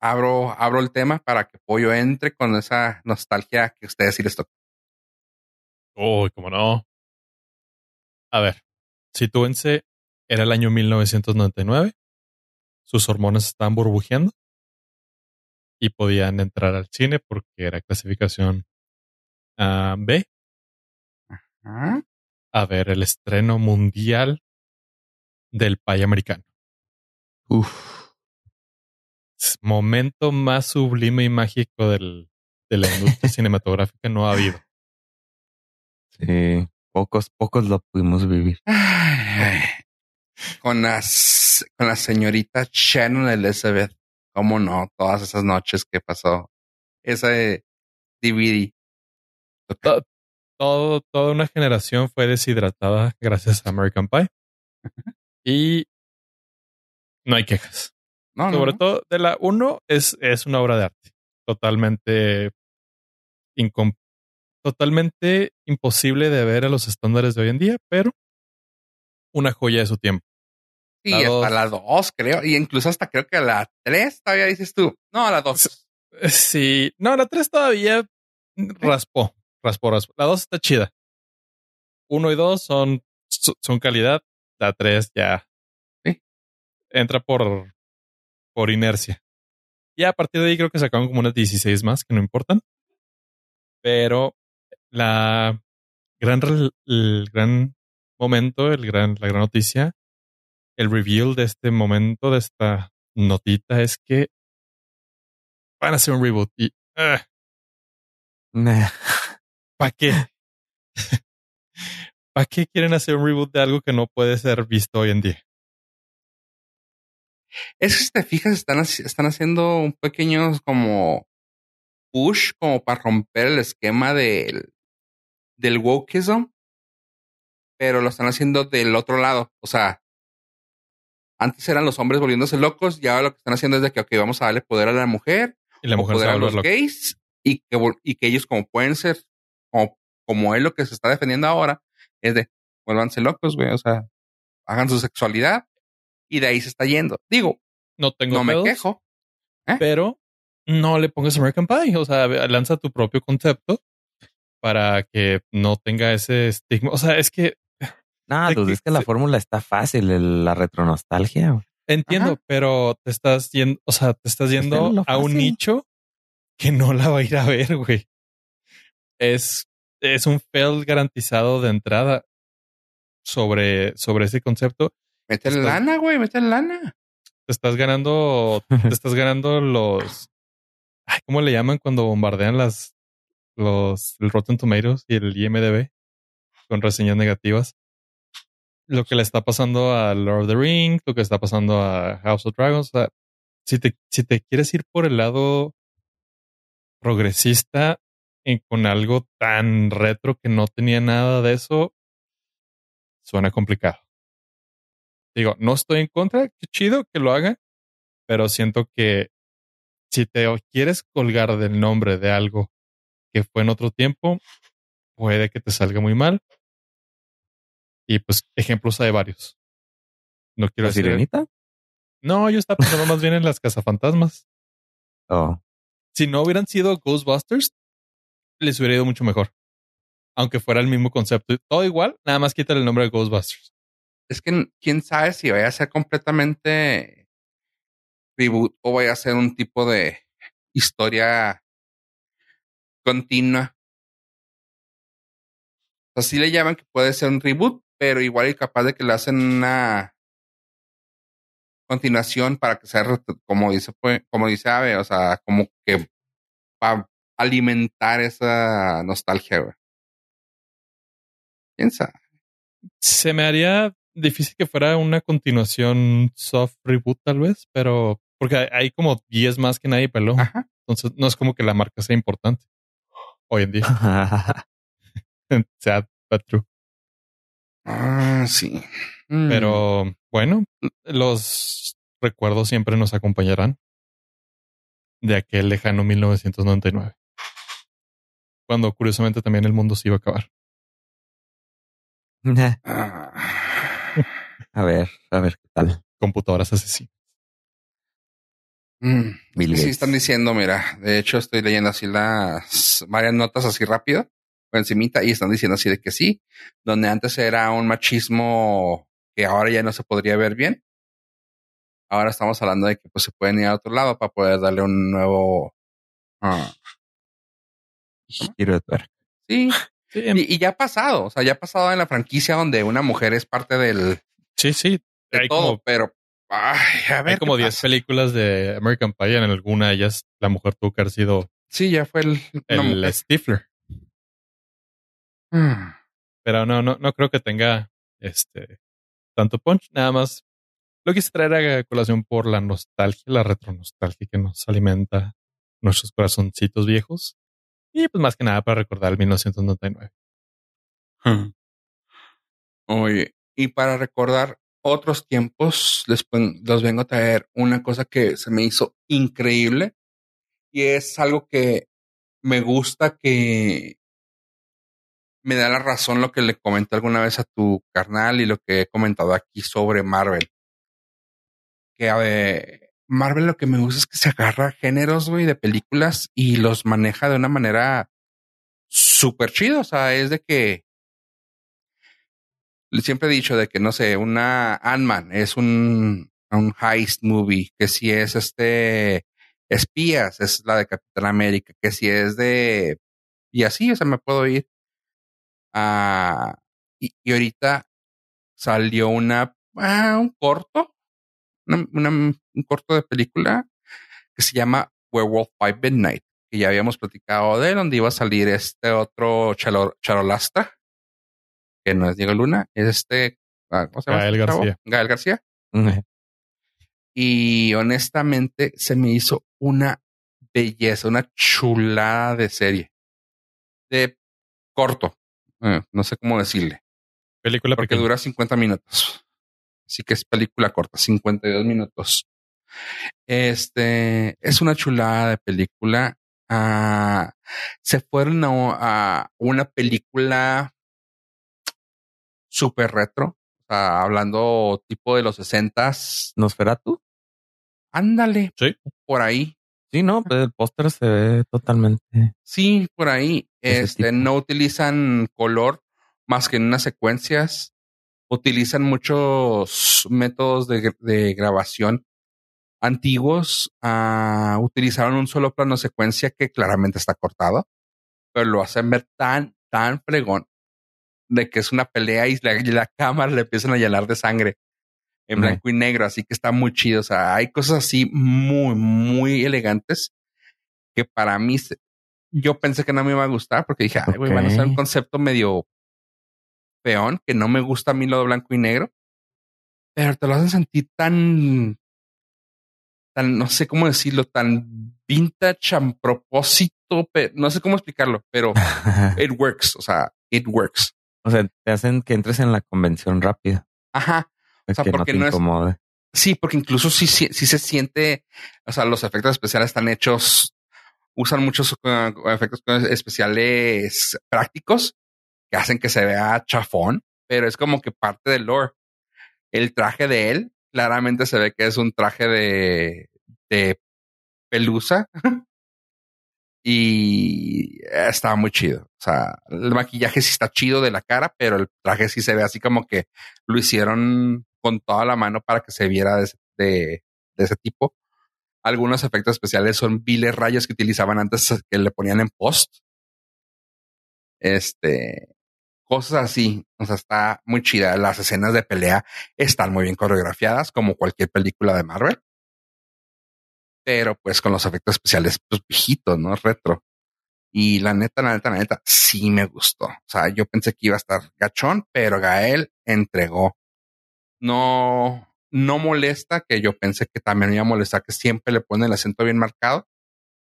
abro, abro el tema para que Pollo entre con esa nostalgia que ustedes sí les tocó. Uy, cómo no. A ver, sitúense, era el año 1999. Sus hormonas estaban burbujeando y podían entrar al cine porque era clasificación ah, B Ah, a ver el estreno mundial del pay americano. Uf. Momento más sublime y mágico del, de la industria cinematográfica no ha habido. Sí. Pocos, pocos lo pudimos vivir. Con las con la señorita Shannon Elizabeth. ¿Cómo no? Todas esas noches que pasó. Ese DVD. To- Todo, toda una generación fue deshidratada gracias a American Pie. Y no hay quejas. No, Sobre no. todo de la 1 es, es una obra de arte. Totalmente incom- totalmente imposible de ver a los estándares de hoy en día, pero una joya de su tiempo. Sí, la hasta dos. la 2, creo. Y incluso hasta creo que la 3 todavía dices tú. No, la 2. Eh, Sí, no, la 3 todavía raspó, raspó, raspó. La 2 está chida. 1 y 2 son, son calidad. La 3 ya Sí. entra por, por inercia. Y a partir de ahí creo que sacaron como unas 16 más que no importan. Pero la gran, el gran momento, el gran, la gran noticia, el reveal de este momento, de esta notita, es que van a hacer un reboot. Y, ah, Nah. ¿Para qué? ¿Para qué quieren hacer un reboot de algo que no puede ser visto hoy en día? Es que si te fijas, están, están haciendo un pequeño como push como para romper el esquema del, del wokeism, pero lo están haciendo del otro lado. O sea, antes eran los hombres volviéndose locos y ahora lo que están haciendo es de que, ok, vamos a darle poder a la mujer y la mujer poder a va a los loca. gays y que, y que ellos como pueden ser, como, como él lo que se está defendiendo ahora, es de, vuélvanse locos, güey, o sea, hagan su sexualidad y de ahí se está yendo. Digo, No tengo no me quejo. pero no le pongas American Pie. O sea, lanza tu propio concepto para que no tenga ese estigma. O sea, es que No, pues que es que la fórmula está fácil, el- la retronostalgia. güey. entiendo, Ajá. pero te estás yendo, o sea, te estás yendo a un nicho que no la va a ir a ver, güey. Es, es un fail garantizado de entrada sobre, sobre ese concepto. Estás- lana, güey, métele lana. Te estás ganando, te estás ganando los, ay, ¿cómo le llaman cuando bombardean las, los, el Rotten Tomatoes y el IMDb con reseñas negativas? Lo que le está pasando a Lord of the Rings, lo que está pasando a House of Dragons. O sea, si te, si te quieres ir por el lado progresista con algo tan retro que no tenía nada de eso, suena complicado. Digo, no estoy en contra, qué chido que lo haga, pero siento que si te quieres colgar del nombre de algo que fue en otro tiempo, puede que te salga muy mal. Y pues ejemplos hay varios. No quiero ¿La decir. sirenita? No, yo estaba pensando más bien en las cazafantasmas. Oh, Si no hubieran sido Ghostbusters, les hubiera ido mucho mejor. Aunque fuera el mismo concepto. Todo igual, nada más quítale el nombre de Ghostbusters. Es que quién sabe si vaya a ser completamente reboot o vaya a ser un tipo de historia continua. O sea, sí le llaman que puede ser un reboot, pero igual y capaz de que le hacen una continuación para que sea como dice pues, como dice Ave, o sea, como que para alimentar esa nostalgia, güey. ¿Quién sabe? Se me haría difícil que fuera una continuación soft reboot, tal vez, pero porque hay- hay como 10 más que nadie peló. Ajá. Entonces no es como que la marca sea importante hoy en día. Sad, but true. Ah, sí. Mm. Pero bueno, los recuerdos siempre nos acompañarán de aquel lejano 1999. Cuando curiosamente también el mundo se iba a acabar. A ver, a ver qué tal. Computadoras asesinas. Mm, Sí, están diciendo, mira, de hecho estoy leyendo así las varias notas así rápido, por encimita, y están diciendo así de que sí, donde antes era un machismo que ahora ya no se podría ver bien. Ahora estamos hablando de que pues se pueden ir a otro lado para poder darle un nuevo ah, Giro de tuerca. sí, Sí, em- y, y ya ha pasado, o sea, ya ha pasado en la franquicia donde una mujer es parte del sí, sí. de Hay todo, como, pero ay, a ver hay como qué 10 pasa. películas de American Pie. En alguna de ellas la mujer tuvo que haber sido Sí, ya fue el, el. Stifler. Mm. Pero no, no, no creo que tenga este tanto punch. Nada más lo quise traer a colación por la nostalgia, la retronostalgia que nos alimenta nuestros corazoncitos viejos. Y pues más que nada para recordar el 1999. Oye, y para recordar otros tiempos, les, los vengo a traer una cosa que se me hizo increíble y es algo que me gusta que me da la razón lo que le comenté alguna vez a tu carnal y lo que he comentado aquí sobre Marvel. Que a ver, Marvel lo que me gusta es que se agarra géneros, güey, de películas y los maneja de una manera súper chido. O sea, es de que siempre he dicho de que no sé, una Ant-Man es un, un heist movie, que si es este espías, es la de Capitán América, que si es de y así, o sea, me puedo ir. Ah, y, y ahorita salió una ah, un corto, una, una- un corto de película que se llama Werewolf by Midnight, que ya habíamos platicado de donde iba a salir este otro chalo- charolastra que no es Diego Luna, es este, ah, ¿cómo se llama? Gael este? García. Gael García. Y honestamente se me hizo una belleza, una chulada de serie. De corto. eh, no sé cómo decirle. Película Porque pequeña. dura 50 minutos. Así que es película corta, 52 minutos. Este es una chulada de película. Ah, se fueron a, a una película super retro, sea, hablando tipo de los 60s. ¿Nosferatu? Ándale, Sí. por ahí. Sí, no, pues el póster se ve totalmente. Sí, por ahí. Este, tipo. no utilizan color más que en unas secuencias. Utilizan muchos métodos de, de grabación antiguos. Ah, utilizaron un solo plano secuencia que claramente está cortado, pero lo hacen ver tan, tan fregón de que es una pelea y la, y la cámara le empiezan a llenar de sangre en blanco y negro. Así que está muy chido. O sea, hay cosas así muy, muy elegantes que para mí yo pensé que no me iba a gustar porque dije, ay, güey, van a ser un concepto medio peón que no me gusta a mí lo de blanco y negro, pero te lo hacen sentir tan, tan, no sé cómo decirlo, tan vintage a propósito, pe- no sé cómo explicarlo, pero it works, o sea, it works. o sea, te hacen que entres en la convención rápida. Ajá. O sea, que no porque te no es-. Sí, porque incluso sí, sí, sí se siente, o sea, los efectos especiales están hechos, usan muchos uh, efectos especiales prácticos que hacen que se vea chafón, pero es como que parte del lore. El traje de él claramente se ve que es un traje de, de pelusa y está muy chido. O sea, el maquillaje sí está chido de la cara, pero el traje sí se ve así como que lo hicieron con toda la mano para que se viera de, de, de ese tipo. Algunos efectos especiales son viles rayos que utilizaban antes que le ponían en post. Este, cosas así. O sea, está muy chida. Las escenas de pelea están muy bien coreografiadas, como cualquier película de Marvel. Pero pues con los efectos especiales, pues viejitos, ¿no? Retro. Y la neta, la neta, la neta, sí me gustó. O sea, yo pensé que iba a estar gachón, pero Gael entregó. No, no molesta, que yo pensé que también iba a molestar, que siempre le pone el acento bien marcado.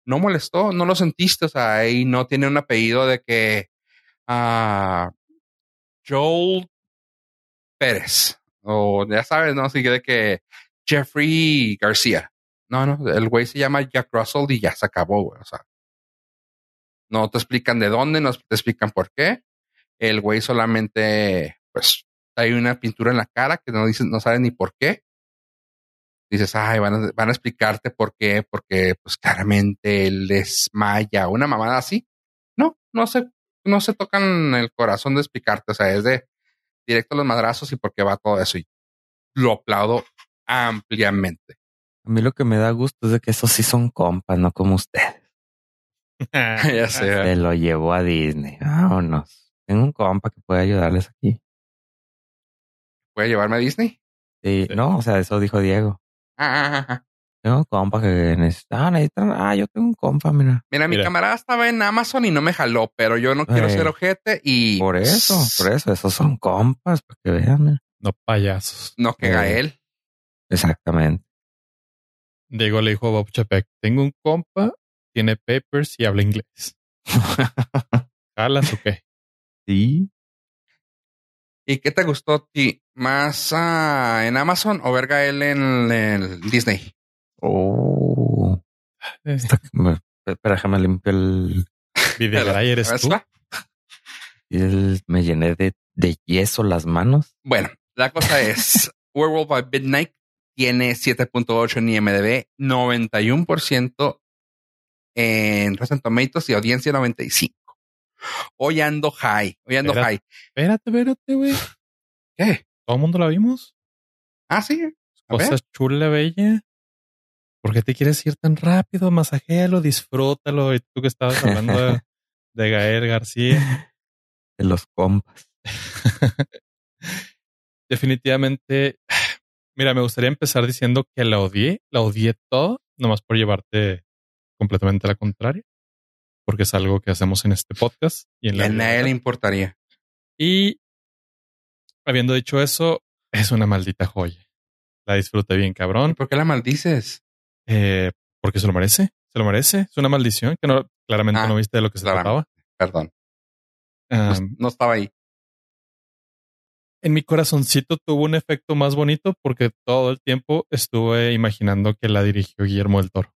No molestó, no lo sentiste. O sea, ahí no tiene un apellido de que ah, Joel Pérez. O ya sabes, ¿no? Así que de que Jeffrey García. No, no, el güey se llama Jack Russell y ya se acabó, güey. O sea, no te explican de dónde, no te explican por qué. El güey solamente, pues, hay una pintura en la cara que no dices, no sabes ni por qué. Dices, ay, van a, van a explicarte por qué, porque, pues, claramente él es maya, una mamada así. No, no se, no se tocan el corazón de explicarte. O sea, es de directo a los madrazos y por qué va todo eso. Y lo aplaudo ampliamente. A mí lo que me da gusto es de que esos sí son compas, no como ustedes. ya sé. Se lo llevó a Disney. Vámonos. Tengo un compa que puede ayudarles aquí. ¿Puede llevarme a Disney? Sí, Sí. no, o sea, eso dijo Diego. Ah, ah, ah. Tengo un compa que necesita. Ah, necesitan- ah, yo tengo un compa, mira. Mira, mi Mira. camarada estaba en Amazon y no me jaló, pero yo no quiero ser ojete y Por eso, por eso, esos son compas, para que vean. mira. No payasos. no que Ey. Gael. Exactamente. Diego le dijo a Bob Chapek, tengo un compa, tiene papers y habla inglés. ¿Jalas o qué? sí. ¿Y qué te gustó a ti? ¿Más en Amazon o ver Gael en, el Disney? Oh. Me- Espera, déjame limpio el, Videgaray eres tú. El- Me llené de, de yeso las manos. Bueno, la cosa es, Werewolf by Midnight tiene 7.8 en IMDb, 91% en Rotten Tomatoes y audiencia 95. Hoy ando high, hoy ando Espérate. high. Espérate, espérate, güey. ¿Qué? ¿Todo el mundo la vimos? Ah, sí. A ver. Chula, bella. ¿Por qué te quieres ir tan rápido? Masajéalo, disfrútalo. Y tú que estabas hablando de, de Gael García. De los compas. Definitivamente, mira, me gustaría empezar diciendo que la odié, la odié todo, nomás por llevarte completamente a la contraria, porque es algo que hacemos en este podcast y en la a nadie le importaría. Y habiendo dicho eso, es una maldita joya. La disfruté bien, cabrón. ¿Por qué la maldices? Eh, porque se lo merece. Se lo merece. Es una maldición que no, claramente Ah, no viste de lo que se claramente. trataba. Perdón. No, Um, no estaba ahí. en mi corazoncito tuvo un efecto más bonito porque todo el tiempo estuve imaginando que la dirigió Guillermo del Toro.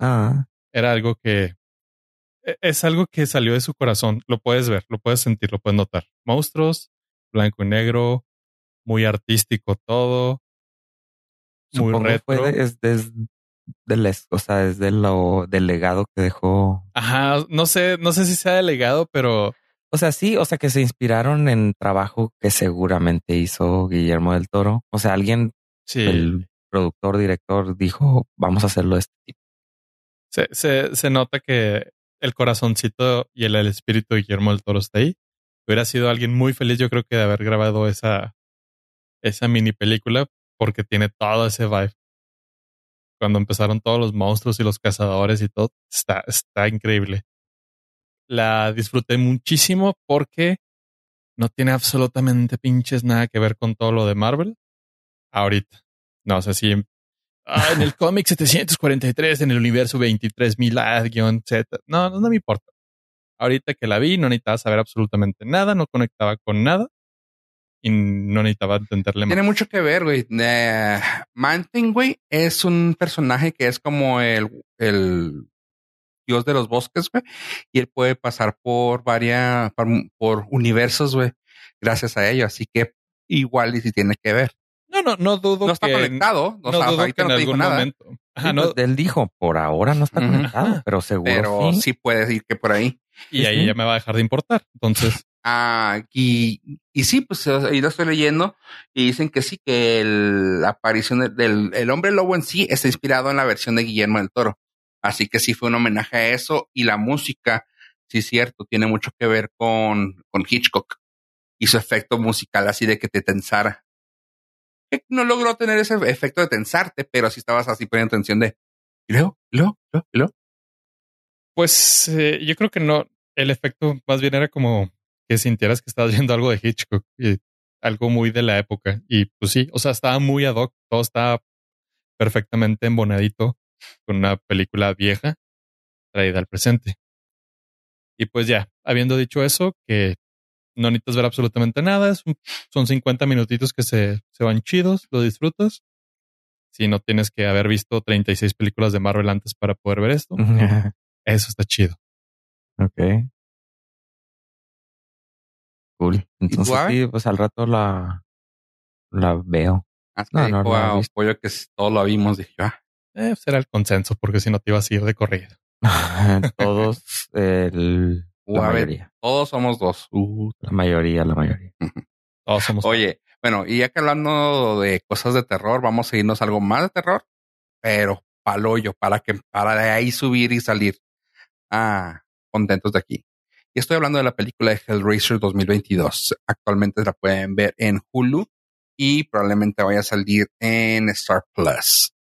Ah, Era algo que e- es algo que salió de su corazón. Lo puedes ver, lo puedes sentir, lo puedes notar. Monstruos, blanco y negro, muy artístico todo, muy supongo retro. fue de- es, es del, o sea, es de lo del legado que dejó. Ajá, no sé, no sé si sea delegado, pero O sea, sí, o sea, que se inspiraron en trabajo que seguramente hizo Guillermo del Toro. O sea, alguien, sí, el productor, director, dijo, vamos a hacerlo de este tipo. se, se, se nota que el corazoncito y el, el espíritu de Guillermo del Toro está ahí. Hubiera sido alguien muy feliz, yo creo que de haber grabado esa, esa mini película, porque tiene todo ese vibe. Cuando empezaron todos los monstruos y los cazadores y todo, está, está increíble. La disfruté muchísimo porque no tiene absolutamente pinches nada que ver con todo lo de Marvel. Ahorita. No sé si Ah, en el cómic 743, en el universo 23.000 A-Z. No, no, no me importa. Ahorita que la vi, no necesitaba saber absolutamente nada, no conectaba con nada y no necesitaba entenderle Tiene más. mucho que ver, güey. Eh, Manting, güey, es un personaje que es como el, el dios de los bosques, güey. Y él puede pasar por varias, por, por universos, güey, gracias a ello. Así que igual y si tiene que ver. No, no, no dudo No está que, conectado. O no sea, dudo que ahorita en no te dijo nada. momento. Ajá, Sí, no, pues, él dijo, por ahora no está conectado, pero seguro Pero sí. sí puede ir que por ahí. y ahí ya me va a dejar de importar. Entonces, Ah, y, y sí, pues ahí lo estoy leyendo y dicen que sí, que el- la aparición del, el hombre lobo en sí está inspirado en la versión de Guillermo del Toro. Así que sí fue un homenaje a eso y la música, sí es cierto, tiene mucho que ver con, con Hitchcock y su efecto musical así de que te tensara. No logró tener ese efecto de tensarte, pero sí estabas así poniendo atención de, y luego, y luego, luego. pues eh, yo creo que no. El efecto más bien era como que sintieras que estabas viendo algo de Hitchcock y algo muy de la época. Y pues sí, o sea, estaba muy ad hoc, todo estaba perfectamente embonadito con una película vieja traída al presente. Y pues ya, habiendo dicho eso, que no necesitas ver absolutamente nada, un- son 50 minutitos que se, se van chidos, lo disfrutas. Si no tienes que haber visto 36 películas de Marvel antes para poder ver esto, eso está chido. ok. Cool. Entonces sí, pues al rato la, la veo. Así No, que no, no, a no, visto. Pollo que todo lo vimos, dije, ah, Eh, será el consenso, porque si no te ibas a ir de corrida. Todos, el, la a ver, mayoría. todos somos dos. Uh, La mayoría, la mayoría. Todos somos. Oye, bueno, y ya que hablando de cosas de terror, vamos a irnos a algo más de terror, pero paloyo, para que para de ahí subir y salir. Ah, contentos de aquí. Y estoy hablando de la película de Hellraiser 2022. Actualmente la pueden ver en Hulu y probablemente vaya a salir en Star Plus.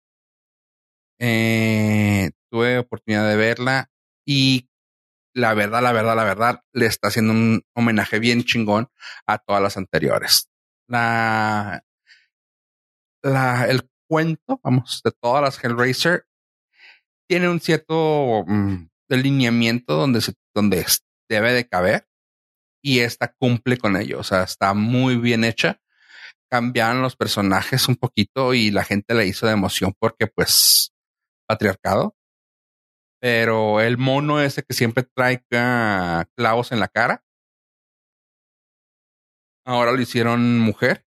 Eh, tuve oportunidad de verla y la verdad, la verdad, la verdad, le está haciendo un homenaje bien chingón a todas las anteriores. La, la, el cuento, vamos, de todas las Hellraiser tiene un cierto mm, delineamiento donde se, donde debe de caber y esta cumple con ello. O sea, está muy bien hecha. Cambiaron los personajes un poquito y la gente le hizo de emoción porque, pues, patriarcado. Pero el mono ese que siempre trae clavos en la cara, ahora lo hicieron mujer.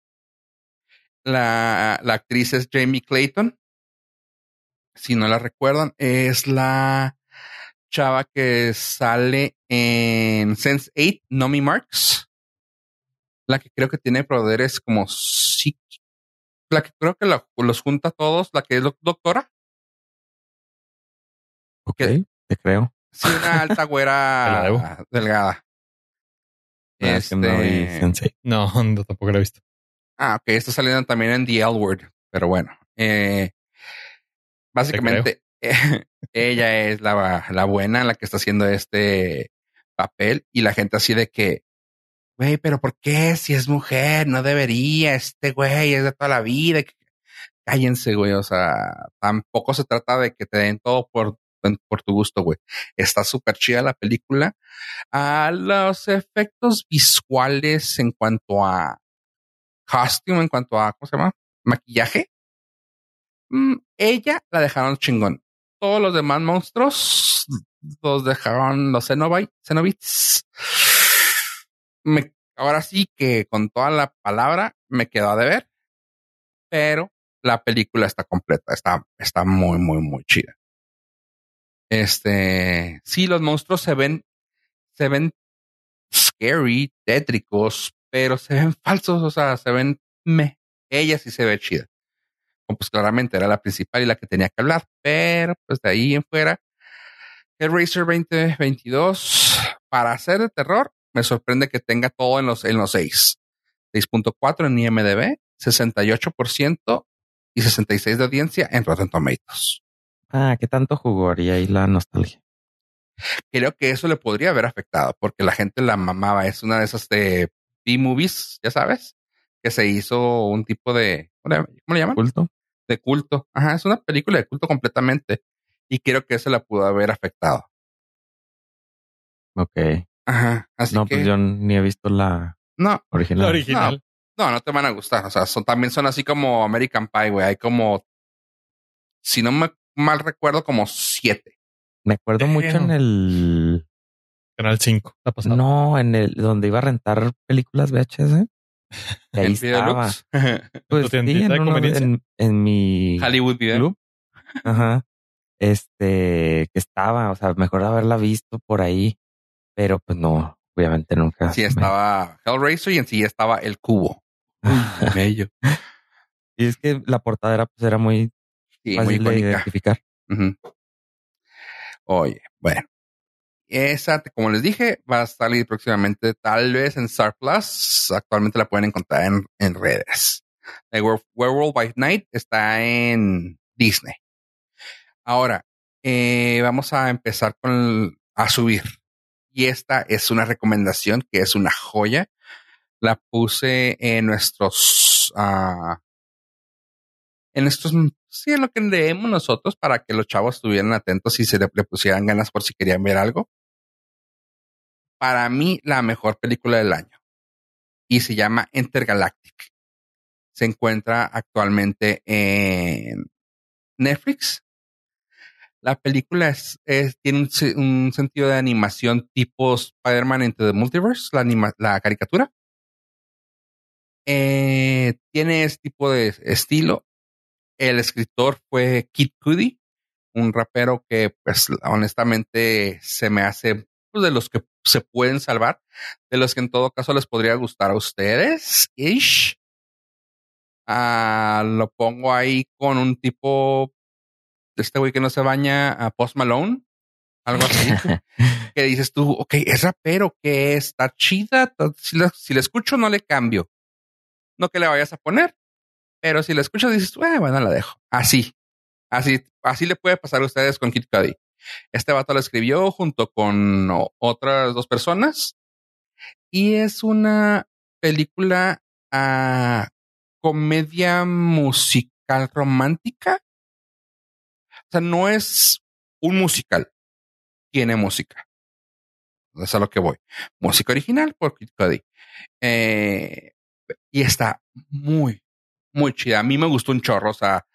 La, la actriz es Jamie Clayton. Si no la recuerdan, es la chava que sale en Sense 8, Nomi Marks. La que creo que tiene poderes como psíquicos. La que creo que la- los junta a todos, la que es doc- doctora. Ok, te creo. Sí, una alta la güera delgada. Es que no vi Este-. No, no, tampoco lo he visto. Ah, ok, está saliendo también en The L Word, pero bueno. Eh, básicamente, ella es la, la buena, la que está haciendo este papel, y la gente así de que güey, pero ¿por qué? Si es mujer, no debería, este güey es de toda la vida. Cállense, güey, o sea, tampoco se trata de que te den todo por, por tu gusto, güey. Está súper chida la película. A los efectos visuales en cuanto a costume, en cuanto a, ¿cómo se llama? Maquillaje. Mm, ella la dejaron chingón. Todos los demás monstruos los dejaron los Cenobites. Ahora sí que con toda la palabra me quedó a deber, pero la película está completa, está, está muy, muy, muy chida. Este, sí, los monstruos se ven, se ven scary, tétricos, pero se ven falsos, o sea, se ven me. Ella sí se ve chida. Pues claramente era la principal y la que tenía que hablar, pero pues de ahí en fuera, Racer 2022, para hacer de terror, me sorprende que tenga todo en los, en los 6. 6.4 en IMDB, 68% y 66 de audiencia en Rotten Tomatoes. Ah, ¿qué tanto jugaría ahí la nostalgia? Creo que eso le podría haber afectado porque la gente la mamaba. Es una de esas de B-movies, ya sabes, que se hizo un tipo de, ¿cómo le llaman? Culto. De culto. Ajá, es una película de culto completamente. Y creo que eso la pudo haber afectado. Ok. Ajá. Así no, que, pues yo ni he visto la no, original. La original. no, no te van a gustar. O sea, son, también son así como American Pie, güey. Hay como, si no me mal recuerdo, como siete. Me acuerdo mucho en el Canal 5. Está pasando. no, en el donde iba a rentar películas VHS. Y ahí estaba. Pues ¿Tu sí, en, uno- en, en mi Hollywood Video. club. Ajá. Este, que estaba, o sea, mejor haberla visto por ahí, pero pues no, obviamente nunca. Sí, me- estaba Hellraiser y en sí estaba el cubo. Bello. y es que la portada era, pues, era muy Sí, muy fácil de identificar. Oye, bueno. Esa, como les dije, va a salir próximamente, tal vez en Star Plus. Actualmente la pueden encontrar en, en redes. The Were- Werewolf by Night está en Disney. Ahora, eh, vamos a empezar con a subir. Y esta es una recomendación que es una joya. La puse en nuestros ah, en estos, sí, en lo que leemos nosotros para que los chavos estuvieran atentos y se le, pusieran ganas por si querían ver algo. Para mí, la mejor película del año. Y se llama Intergalactic. Se encuentra actualmente en Netflix. La película es, tiene un, se- un sentido de animación tipo Spider-Man into the Multiverse, la, anima- la caricatura. Eh, tiene ese tipo de estilo el escritor fue Kid Cudi, un rapero que, pues, honestamente se me hace pues, de los que se pueden salvar, de los que en todo caso les podría gustar a ustedes. Ish. Ah, lo pongo ahí con un tipo de este güey que no se baña a Post Malone, algo así. que dices tú, ok, es rapero, que está chida. Si la, si la escucho, no le cambio. No que le vayas a poner, pero si la escuchas, dices, "Eh, bueno, la dejo. Así, así, así le puede pasar a ustedes con Kid Cudi. Este vato lo escribió junto con otras dos personas y es una película ah, comedia musical romántica. O sea, no es un musical, tiene música. Es a lo que voy. Música original por Kid Cudi. Eh, y está muy, muy chida. A mí me gustó un chorro. O sea,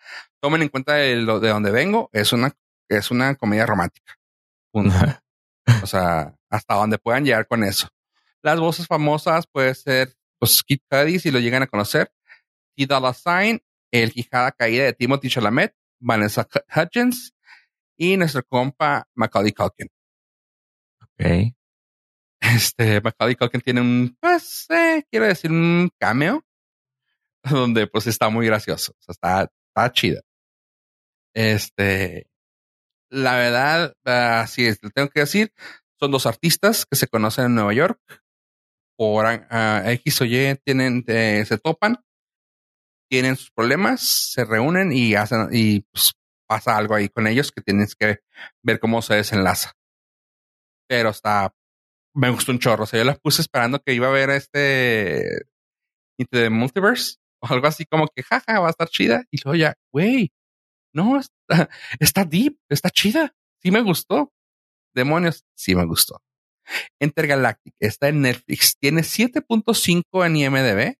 tomen en cuenta de, lo, de donde vengo. Es una, es una comedia romántica. Punto. o sea, hasta donde puedan llegar con eso. Las voces famosas puede ser, pues, Kid Cudi, si lo llegan a conocer. Dolla Sign, El Quijada Caída de Timothy Chalamet, Vanessa Hudgens y nuestro compa Macaulay Culkin. Ok. Este, Macaulay Culkin tiene un, pues, eh, quiero decir, un cameo donde pues está muy gracioso. O sea, está, está chida. Este, la verdad, así es, tengo que decir, son dos artistas que se conocen en Nueva York. Por ah, X o Y tienen, eh, se topan, tienen sus problemas, se reúnen y hacen, y pues, pasa algo ahí con ellos que tienes que ver cómo se desenlaza. Pero está me gustó un chorro. O sea, yo la puse esperando que iba a ver este Into Multiverse o algo así como que jaja, va a estar chida. Y luego ya, güey, no, está, está deep, está chida. Sí me gustó. Demonios, sí me gustó. Intergalactic está en Netflix. Tiene 7.5 en IMDb,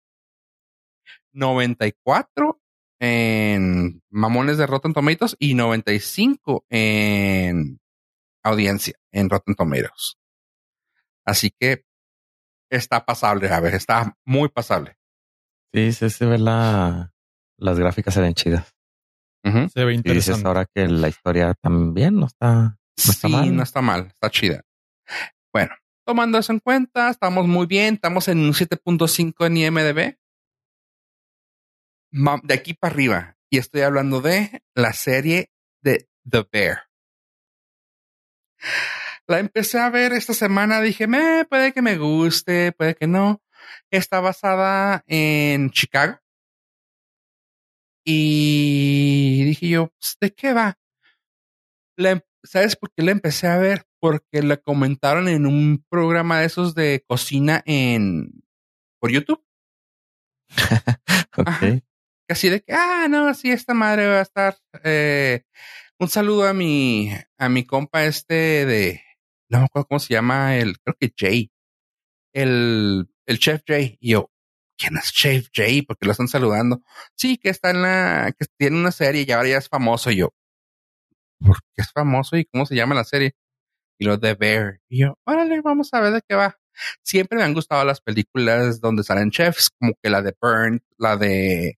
94 en Mamones de Rotten Tomatoes y 95 en audiencia en Rotten Tomatoes. Así que está pasable, a ver, está muy pasable. Sí, sí, se ve la, las gráficas se ven chidas. Se ve interesante. Y dices ahora que la historia también no está, no está sí, mal. no está mal, está chida. Bueno, tomando eso en cuenta, estamos muy bien, estamos en un 7.5 en IMDB. De aquí para arriba, y estoy hablando de la serie de The Bear. La empecé a ver esta semana, dije, me puede que me guste, puede que no. Está basada en Chicago. Y dije yo, pues, ¿de qué va? La em- ¿Sabes por qué la empecé a ver? Porque la comentaron en un programa de esos de cocina en por YouTube. Ok. Ajá. Así de que, ah, no, sí, esta madre va a estar. eh, un saludo a mi, a mi compa este de, no me acuerdo cómo se llama, el, creo que Jay, el, el chef Jay. Y yo, ¿quién es Chef Jay? Porque lo están saludando. Sí, que está en la, que tiene una serie y ahora ya es famoso. Y yo, ¿por qué es famoso y cómo se llama la serie? Y lo de Bear. Y yo, órale, vamos a ver de qué va. Siempre me han gustado las películas donde salen chefs, como que la de Burn, la de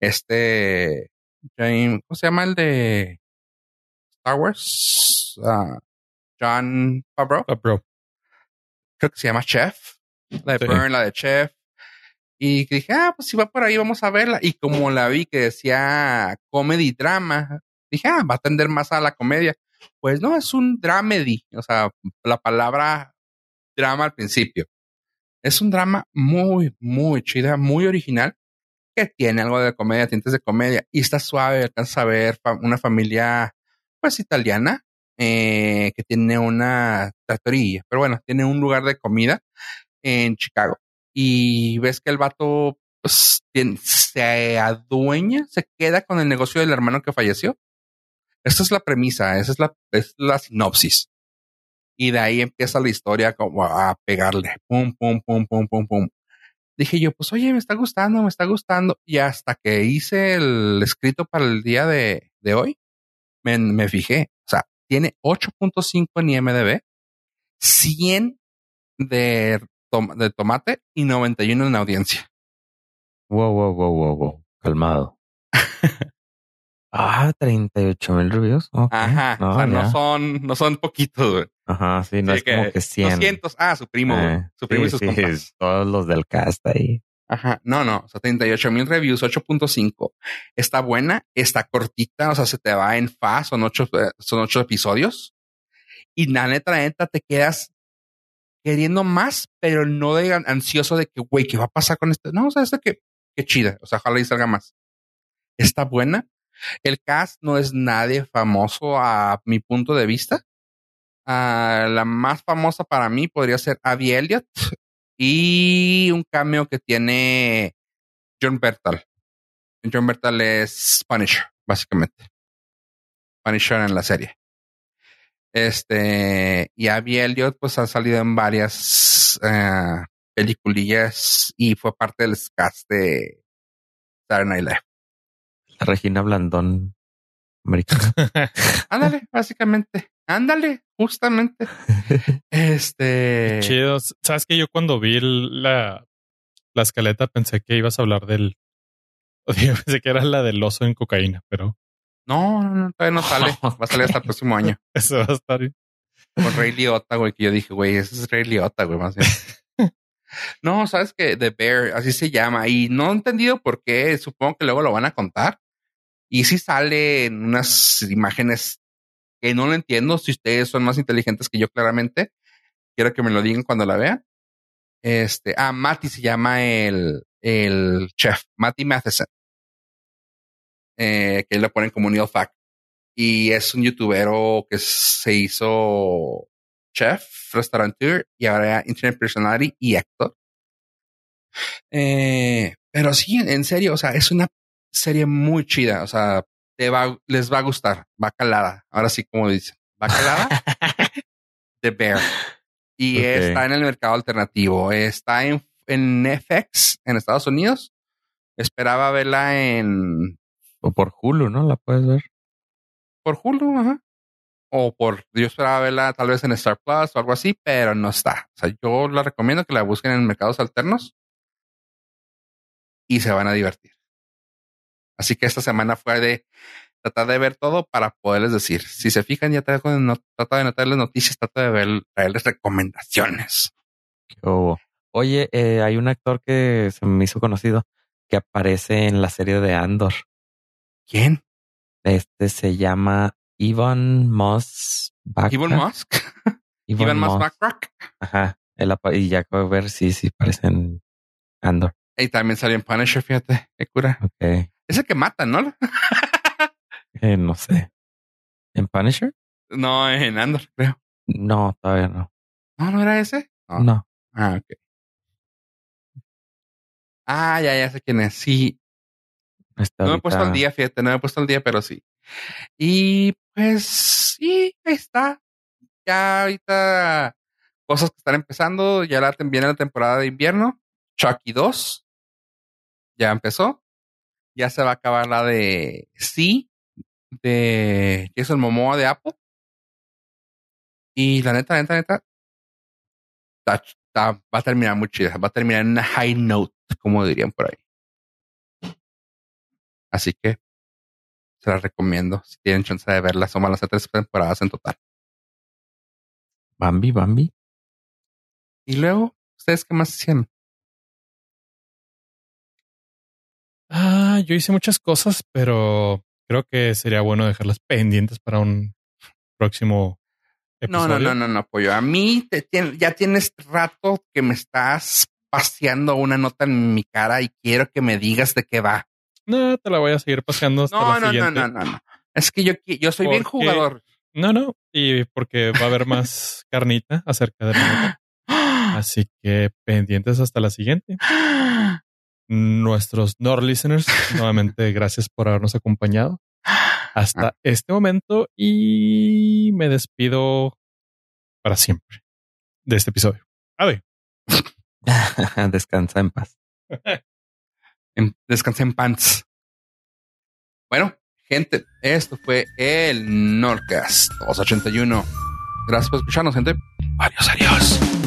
este James, ¿cómo se llama el de Star Wars? Ah, John Favreau, bro. creo que se llama Chef. La de Sí. Burn, la de Chef. Y dije, ah, pues si va por ahí, vamos a verla. Y como la vi que decía comedy drama, dije, ah, va a tender más a la comedia. Pues no, es un dramedy. O sea, la palabra drama al principio. Es un drama muy, muy chida, muy original, que tiene algo de comedia, tintes de comedia, y está suave, alcanza a ver una familia, pues, italiana, eh, que tiene una trattoria, pero bueno, tiene un lugar de comida en Chicago. Y ves que el vato pues, se adueña, se queda con el negocio del hermano que falleció. Esta es la premisa, esa es la, es la sinopsis. Y de ahí empieza la historia como a pegarle. Pum, pum, pum, pum, pum, pum. Dije yo, pues oye, me está gustando, me está gustando. Y hasta que hice el escrito para el día de, de hoy, me, me fijé. O sea, tiene 8.5 en IMDB, 100 de, tom- de tomate y 91 en audiencia. Wow, wow, wow, wow, wow. Calmado. ah, 38 mil reviews. Ok. Ajá. No, o sea, no son, no son poquitos, güey. Ajá, sí, no Sí, es como que 100. 200. Ah, su primo, güey. Eh, Su primo sí, y sus sí, compas. todos los del cast ahí. Ajá, no, no, o sea, 38 mil reviews, 8.5. Está buena, está cortita, o sea, se te va en fa, son ocho, eh, son ocho episodios. Y la neta, neta, te quedas queriendo más, pero no de an- ansioso de que, güey, ¿qué va a pasar con esto? No, o sea, esto que, qué chida, o sea, ojalá y salga más. Está buena. El cast no es nadie famoso a mi punto de vista. Ah, la más famosa para mí podría ser Abby Elliott y un cameo que tiene John Bertal. John Bertal es Punisher, básicamente. Punisher en la serie. Este, y Abby Elliott, pues ha salido en varias eh, peliculillas y fue parte del cast de Saturday Night Live. La Regina Blandón americana. Ándale, básicamente. Ándale, justamente. Este. Chido. Sabes que yo cuando vi la, la escaleta pensé que ibas a hablar del. pensé que era la del oso en cocaína, pero No, no, no, todavía no sale. Va a salir hasta el próximo año. eso va a estar bien. Con Ray Liotta, güey, que yo dije, güey, ese es Ray Liotta, güey, más bien. no, sabes que The Bear, así se llama, y no he entendido por qué, supongo que luego lo van a contar. Y sí sale en unas imágenes que no lo entiendo, si ustedes son más inteligentes que yo, claramente, quiero que me lo digan cuando la vean. Este, ah, Matty se llama el, el chef, Matty Matheson, eh, que lo ponen como Neil Fact y es un youtubero que se hizo chef, restaurateur y ahora internet personality y actor. Eh, pero sí, en serio, o sea, es una serie muy chida. O sea, te va, les va a gustar. Bacalada. Ahora sí, como dicen. Bacalada. The Bear. Y está en el mercado alternativo. Está en, en FX en Estados Unidos. Esperaba verla en O por Hulu, ¿no? La puedes ver. por Hulu, ajá. O por, yo esperaba verla tal vez en Star Plus o algo así, pero no está. O sea, yo la recomiendo que la busquen en mercados alternos y se van a divertir. Así que esta semana fue de tratar de ver todo para poderles decir. Si se fijan, ya traigo de no, trata de notarles noticias, trata de ver, traerles recomendaciones. Oye, eh, hay un actor que se me hizo conocido que aparece en la serie de Andor. ¿Quién? Este se llama Ivan Moss. Evil Musk. Ivan Backrock. Ajá. Apa- y ya puedo ver si sí, parece en Andor. Y también salió en Punisher, fíjate, qué cura. Ok. Es el que mata, ¿no? Eh, no sé. ¿En Punisher? No, en Andor, creo. No, todavía no. No, no era ese. No. No. Ah, ok. Ah, ya, ya sé quién es. Sí, Está no me he puesto al día, fíjate, no me he puesto al día, pero sí. Y pues sí, ahí está. Ya ahorita cosas que están empezando. Ya la, viene la temporada de invierno. Chucky 2 ya empezó. Ya se va a acabar la de Sí, de Jason Momoa de Apple. Y la neta, neta, neta, está- está- va a terminar muy chida. Va a terminar en una high note, como dirían por ahí. Así que se las recomiendo si tienen chance de verla. Son las tres temporadas en total. Bambi, Bambi. Y luego, ¿ustedes qué más hicieron? Ah, yo hice muchas cosas, pero creo que sería bueno dejarlas pendientes para un próximo No, episodio. no, no, no, no, pollo. A mí te ya tienes rato que me estás paseando una nota en mi cara y quiero que me digas de qué va. No, te la voy a seguir paseando hasta No, la no, no, siguiente. no, no, no. Es que yo, yo soy bien jugador. No, no, y porque va a haber más carnita acerca de la nota. Así que pendientes hasta la siguiente. Nuestros Nord listeners, nuevamente gracias por habernos acompañado hasta este momento y me despido para siempre de este episodio. Ade. Descansa en paz. En- Descansé en pants. Bueno, gente, esto fue el Nordcast 281. Gracias por escucharnos, gente. Adiós, adiós.